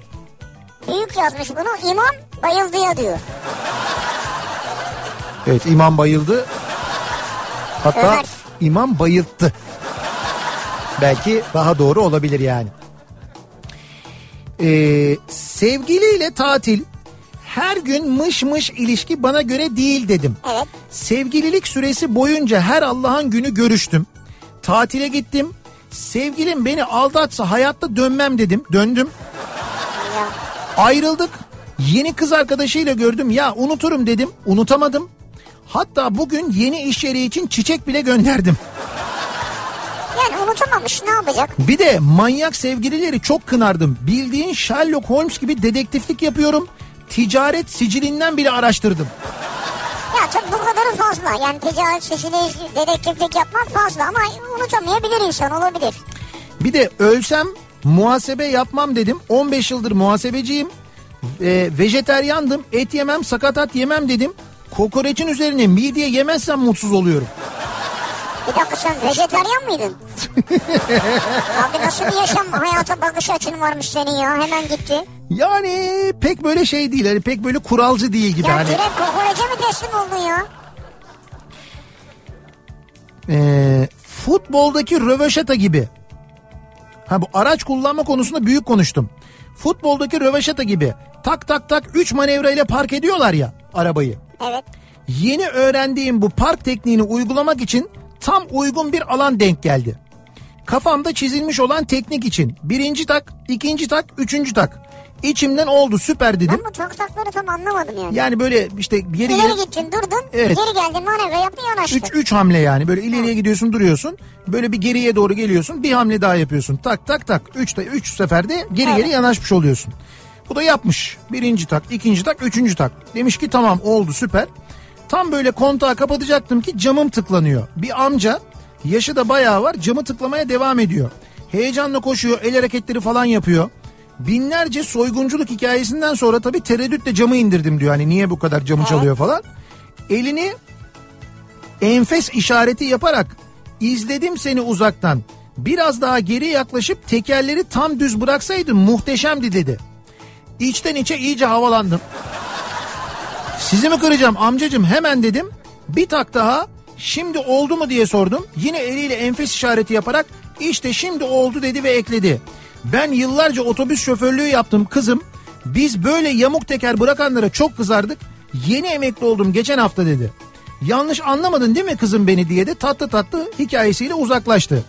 Büyük yazmış bunu imam bayıldıya diyor. Evet imam bayıldı. Hatta Ömer. imam bayılttı. Belki daha doğru olabilir yani. Ee, sevgiliyle tatil her gün mış mış ilişki bana göre değil dedim. Evet. Sevgililik süresi boyunca her Allah'ın günü görüştüm. Tatile gittim. Sevgilim beni aldatsa hayatta dönmem dedim. Döndüm. Ya. Ayrıldık. Yeni kız arkadaşıyla gördüm. Ya unuturum dedim. Unutamadım. Hatta bugün yeni iş yeri için çiçek bile gönderdim. Yani unutamamış ne yapacak? Bir de manyak sevgilileri çok kınardım. Bildiğin Sherlock Holmes gibi dedektiflik yapıyorum. Ticaret sicilinden bile araştırdım. Ya tabii bu kadarı fazla. Yani ticaret sesini dedektiflik yapmak fazla ama unutamayabilir insan olabilir. Bir de ölsem muhasebe yapmam dedim. 15 yıldır muhasebeciyim. Ee, vejeteryandım. Et yemem, sakatat yemem dedim. Kokoreçin üzerine midye yemezsem mutsuz oluyorum. Bir dakika sen vejetaryen mıydın? *laughs* Abi nasıl bir yaşam hayata bakış açın varmış senin ya hemen gitti. Yani pek böyle şey değil. Hani pek böyle kuralcı değil gibi. Ya hani. direkt kokorece mi teslim oldun ya? Ee, futboldaki röveşata gibi. Ha bu araç kullanma konusunda büyük konuştum. Futboldaki röveşata gibi tak tak tak 3 manevra ile park ediyorlar ya arabayı. Evet. Yeni öğrendiğim bu park tekniğini uygulamak için tam uygun bir alan denk geldi. Kafamda çizilmiş olan teknik için birinci tak, ikinci tak, üçüncü tak. İçimden oldu süper dedim. Ben bu taktakları tam anlamadım yani. Yani böyle işte geri İleri geri gittin durdun Evet. geri geldin manevra yaptın yanaştın. 3 3 hamle yani böyle ileriye gidiyorsun duruyorsun. Böyle bir geriye doğru geliyorsun. Bir hamle daha yapıyorsun. Tak tak tak. 3 de 3 seferde geri geri Evet. yanaşmış oluyorsun. Bu da yapmış. Birinci tak, ikinci tak, üçüncü tak. Demiş ki tamam oldu süper. Tam böyle kontağı kapatacaktım ki camım tıklanıyor. Bir amca yaşı da bayağı var camı tıklamaya devam ediyor. Heyecanla koşuyor el hareketleri falan yapıyor. Binlerce soygunculuk hikayesinden sonra tabii tereddütle camı indirdim diyor. Hani niye bu kadar camı çalıyor falan. Elini enfes işareti yaparak izledim seni uzaktan. Biraz daha geri yaklaşıp tekerleri tam düz bıraksaydın muhteşemdi dedi. İçten içe iyice havalandım. Sizi mi kıracağım amcacım hemen dedim. Bir tak daha şimdi oldu mu diye sordum. Yine eliyle enfes işareti yaparak işte şimdi oldu dedi ve ekledi. Ben yıllarca otobüs şoförlüğü yaptım kızım. Biz böyle yamuk teker bırakanlara çok kızardık. Yeni emekli oldum geçen hafta dedi. Yanlış anlamadın değil mi kızım beni diye de tatlı tatlı hikayesiyle uzaklaştı.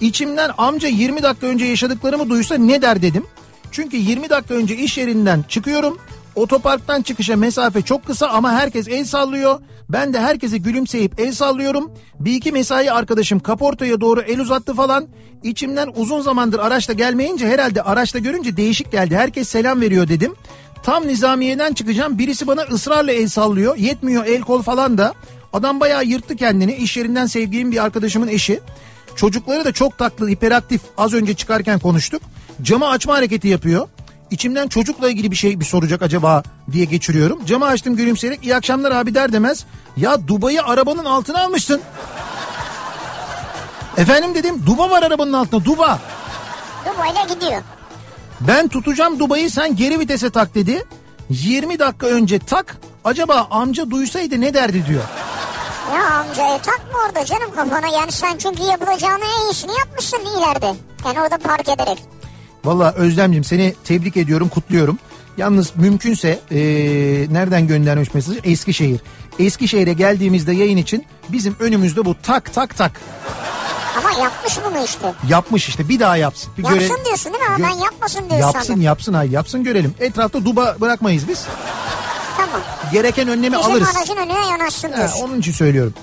İçimden amca 20 dakika önce yaşadıklarımı duysa ne der dedim. Çünkü 20 dakika önce iş yerinden çıkıyorum. Otoparktan çıkışa mesafe çok kısa ama herkes el sallıyor. Ben de herkese gülümseyip el sallıyorum. Bir iki mesai arkadaşım kaportaya doğru el uzattı falan. İçimden uzun zamandır araçla gelmeyince herhalde araçla görünce değişik geldi. Herkes selam veriyor dedim. Tam nizamiyeden çıkacağım birisi bana ısrarla el sallıyor. Yetmiyor el kol falan da. Adam bayağı yırttı kendini. İş yerinden sevdiğim bir arkadaşımın eşi. Çocukları da çok tatlı, hiperaktif. Az önce çıkarken konuştuk. Camı açma hareketi yapıyor. İçimden çocukla ilgili bir şey bir soracak acaba diye geçiriyorum. Camı açtım gülümseyerek iyi akşamlar abi der demez. Ya Dubai'yi arabanın altına almıştın. Efendim dedim duba var arabanın altında duba. Dubai'yle gidiyor. Ben tutacağım Dubai'yi sen geri vitese tak dedi. 20 dakika önce tak acaba amca duysaydı ne derdi diyor. Ya amcaya takma orada canım kafana. Yani sen çünkü yapılacağını en iyisini yapmışsın ileride. Yani orada park ederek. Valla Özlemciğim seni tebrik ediyorum kutluyorum. Yalnız mümkünse eee, nereden göndermiş mesajı? Eskişehir. Eskişehir'e geldiğimizde yayın için bizim önümüzde bu tak tak tak Ama yapmış bunu işte. yapmış işte bir daha yapsın. Bir Yapsın göre- diyorsun değil mi? Ama ben yapmasın diyorsun Yapsın sandım. yapsın ay yapsın görelim. Etrafta duba bırakmayız biz. Tamam. Gereken önlemi Bizim alırız. aracın önüne yanaşsın Ha, diyorsun. onun için söylüyorum.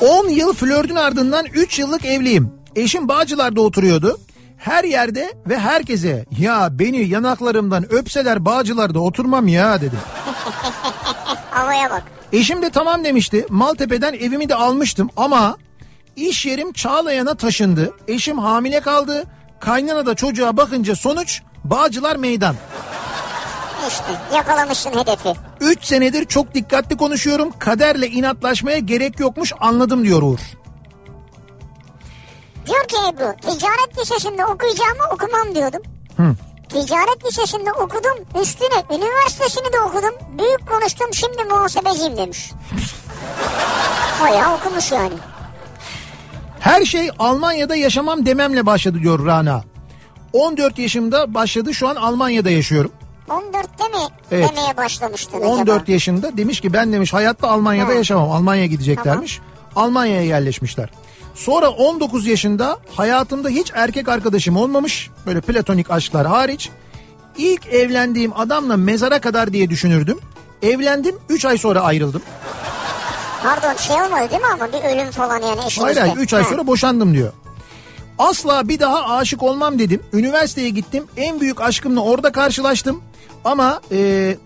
10 yıl flörtün ardından 3 yıllık evliyim. Eşim Bağcılar'da oturuyordu. Her yerde ve herkese ya beni yanaklarımdan öpseler Bağcılar'da oturmam ya dedim. *laughs* Havaya bak. Eşim de tamam demişti. Maltepe'den evimi de almıştım ama iş yerim Çağlayan'a taşındı. Eşim hamile kaldı. Kaynana da çocuğa bakınca sonuç Bağcılar meydan. İşte yakalamışsın hedefi. 3 senedir çok dikkatli konuşuyorum. Kaderle inatlaşmaya gerek yokmuş anladım diyor Uğur. Diyor ki Ebru ticaret lisesinde okuyacağımı okumam diyordum. Ticaret lisesinde okudum üstüne üniversitesini de okudum. Büyük konuştum şimdi muhasebeciyim demiş. Bayağı okumuş yani. Her şey Almanya'da yaşamam dememle başladı diyor Rana. 14 yaşımda başladı şu an Almanya'da yaşıyorum. 14'te mi Evet. demeye başlamıştın 14 acaba? yaşında demiş ki ben demiş hayatta Almanya'da Ha. yaşamam. Almanya'ya gideceklermiş. Almanya'ya yerleşmişler. Sonra 19 yaşında hayatımda hiç erkek arkadaşım olmamış. Böyle platonik aşklar hariç. İlk evlendiğim adamla mezara kadar diye düşünürdüm. Evlendim 3 ay sonra ayrıldım. Pardon şey olmadı değil mi ama bir ölüm falan yani eşinizde. Hayır hayır 3 ay sonra boşandım diyor. Asla bir daha aşık olmam dedim. Üniversiteye gittim. En büyük aşkımla orada karşılaştım. Ama e,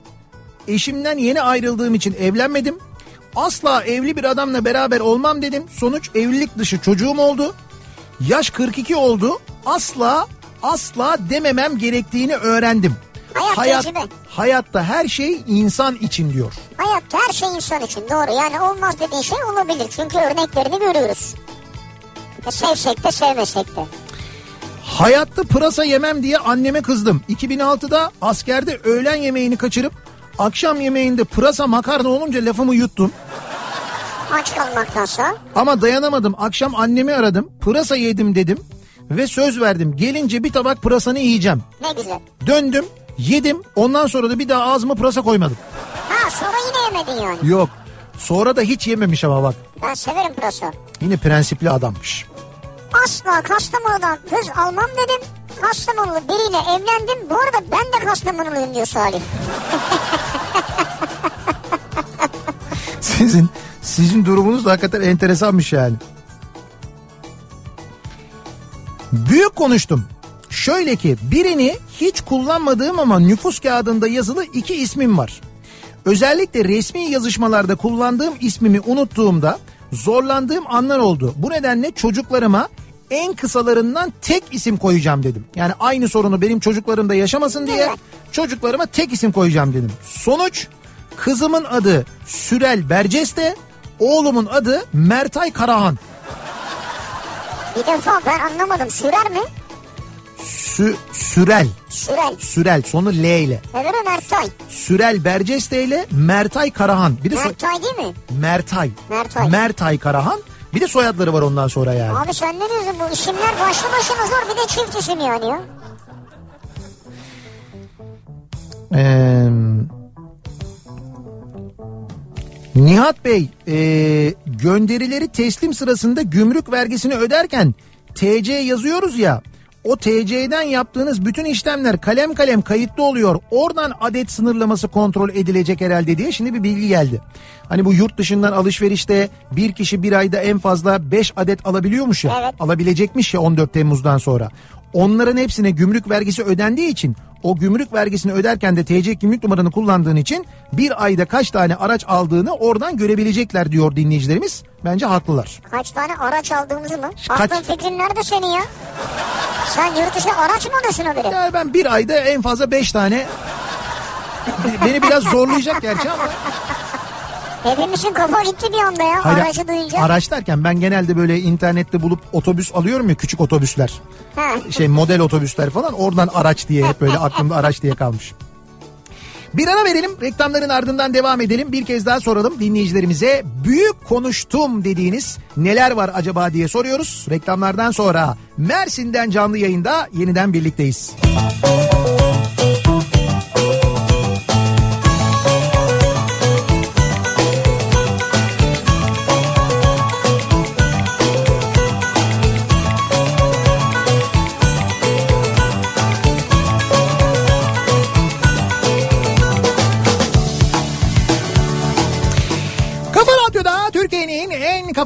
eşimden yeni ayrıldığım için evlenmedim. Asla evli bir adamla beraber olmam dedim. Sonuç evlilik dışı çocuğum oldu. Yaş 42 oldu. Asla asla dememem gerektiğini öğrendim. Hayat tecrübe. hayatta her şey insan için diyor. Hayatta her şey insan için doğru. Yani olmaz dediğin şey olabilir. Çünkü örneklerini görüyoruz. E, sevsek de sevmesek de. Hayatta pırasa yemem diye anneme kızdım. 2006'da askerde öğlen yemeğini kaçırıp akşam yemeğinde pırasa makarna olunca lafımı yuttum. Aç kalmaktansa. Ama dayanamadım. Akşam annemi aradım. Pırasa yedim dedim ve söz verdim. Gelince bir tabak pırasanı yiyeceğim. Ne güzel. Döndüm, yedim. Ondan sonra da bir daha ağzıma pırasa koymadım. Ha sonra yine yemedin yani. Yok. Sonra da hiç yememiş ama bak. Ben severim pırasa. Yine prensipli adammış. Asla Kastamonu'dan kız almam dedim. Kastamonulu biriyle evlendim. Bu arada ben de Kastamonuluyum diyor Salih. *laughs* Sizin sizin durumunuz da hakikaten enteresanmış yani. Büyük konuştum. Şöyle ki birini hiç kullanmadığım ama nüfus kağıdında yazılı iki ismim var. Özellikle resmi yazışmalarda kullandığım ismimi unuttuğumda zorlandığım anlar oldu. Bu nedenle çocuklarıma en kısalarından tek isim koyacağım dedim. Yani aynı sorunu benim çocuklarım da yaşamasın diye çocuklarıma tek isim koyacağım dedim. Sonuç kızımın adı Sürel Berceste, oğlumun adı Mertay Karahan. Bir defa ben anlamadım. Sürer mi? Sü, Sürel, Sürel. Sürel sonu L ile. Öbürü Mertay. Sürel Berceste ile Mertay Karahan. Bir de Mertay değil mi? Mertay. Mertay. Mertay Karahan. Bir de soyadları var ondan sonra yani. Abi sen ne diyorsun bu isimler başlı başına zor bir de çift isim yani ya. Ee, Nihat Bey ee, gönderileri teslim sırasında gümrük vergisini öderken TC yazıyoruz ya o TC'den yaptığınız bütün işlemler kalem kalem kayıtlı oluyor. Oradan adet sınırlaması kontrol edilecek herhalde diye şimdi bir bilgi geldi. Hani bu yurt dışından alışverişte bir kişi bir ayda en fazla 5 adet alabiliyormuş ya. Evet. Alabilecekmiş ya 14 Temmuz'dan sonra. Onların hepsine gümrük vergisi ödendiği için o gümrük vergisini öderken de TC kimlik numaranı kullandığın için bir ayda kaç tane araç aldığını oradan görebilecekler diyor dinleyicilerimiz. Bence haklılar. Kaç tane araç aldığımızı mı? Kaç- Aklın fikrin nerede senin ya? Sen yurt dışında araç mı alıyorsun haberi? Yani ben bir ayda en fazla beş tane beni biraz zorlayacak gerçi ama. Hepimizin kafa gitti bir anda ya Hayır, aracı duyunca. Araç derken ben genelde böyle internette bulup otobüs alıyorum ya küçük otobüsler. Ha. Şey model otobüsler falan oradan araç diye hep böyle aklımda *laughs* araç diye kalmış. Bir ara verelim reklamların ardından devam edelim. Bir kez daha soralım dinleyicilerimize büyük konuştum dediğiniz neler var acaba diye soruyoruz. Reklamlardan sonra Mersin'den canlı yayında yeniden birlikteyiz. Kafa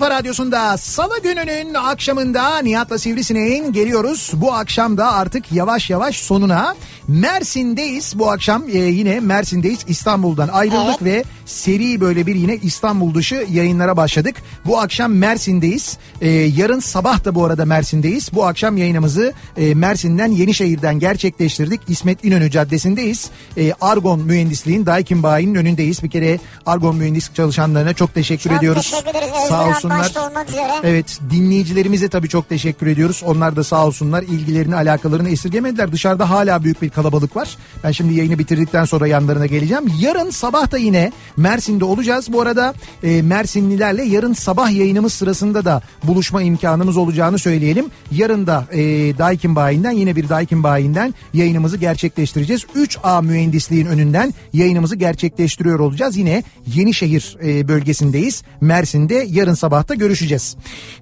kafa radyosunda salı gününün akşamında Nihat'la Sivrisineğin geliyoruz. Bu akşam da artık yavaş yavaş sonuna Mersin'deyiz. Bu akşam e, yine Mersin'deyiz. İstanbul'dan ayrıldık ve seri böyle bir yine İstanbul dışı yayınlara başladık. Bu akşam Mersin'deyiz. E, yarın sabah da bu arada Mersin'deyiz. Bu akşam yayınımızı e, Mersin'den Yenişehir'den gerçekleştirdik. İsmet İnönü Caddesi'ndeyiz. E, Argon Mühendisliğin Daikin Bayi'nin önündeyiz. Bir kere Argon Mühendislik çalışanlarına çok teşekkür Çok ediyoruz. teşekkür ederiz. Sağ Özgür olsunlar. başta olmak üzere. Evet dinleyicilerimize tabii çok teşekkür ediyoruz. Onlar da sağ olsunlar ilgilerini alakalarını esirgemediler. Dışarıda hala büyük bir kalabalık var. Ben şimdi yayını bitirdikten sonra yanlarına geleceğim. Yarın sabah da yine Mersin'de olacağız. Bu arada e, Mersinlilerle yarın sabah yayınımız sırasında da buluşma imkanımız olacağını söyleyelim. Yarın da e, Daikin Bayi'nden yine bir Daikin Bayi'nden yayınımızı gerçekleştireceğiz. 3A mühendisliğin önünden yayınımızı gerçekleştiriyor olacağız. Yine Yenişehir e, bölgesindeyiz. Mersin'de yarın sabahta görüşeceğiz.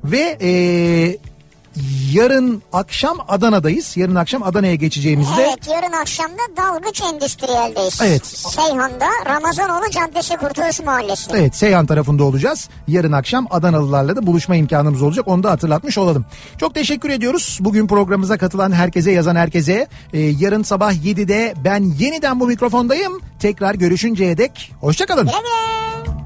Ve e, yarın akşam Adana'dayız. Yarın akşam Adana'ya geçeceğimizde Evet yarın akşam da Dalgıç Endüstriyel'deyiz. Evet. Seyhan'da Ramazanoğlu Caddesi Kurtuluş Mahallesi. Evet Seyhan tarafında olacağız. Yarın akşam Adanalılarla da buluşma imkanımız olacak. Onu da hatırlatmış olalım. Çok teşekkür ediyoruz. Bugün programımıza katılan herkese yazan herkese. Ee, yarın sabah 7'de ben yeniden bu mikrofondayım. Tekrar görüşünceye dek hoşçakalın. Güle güle.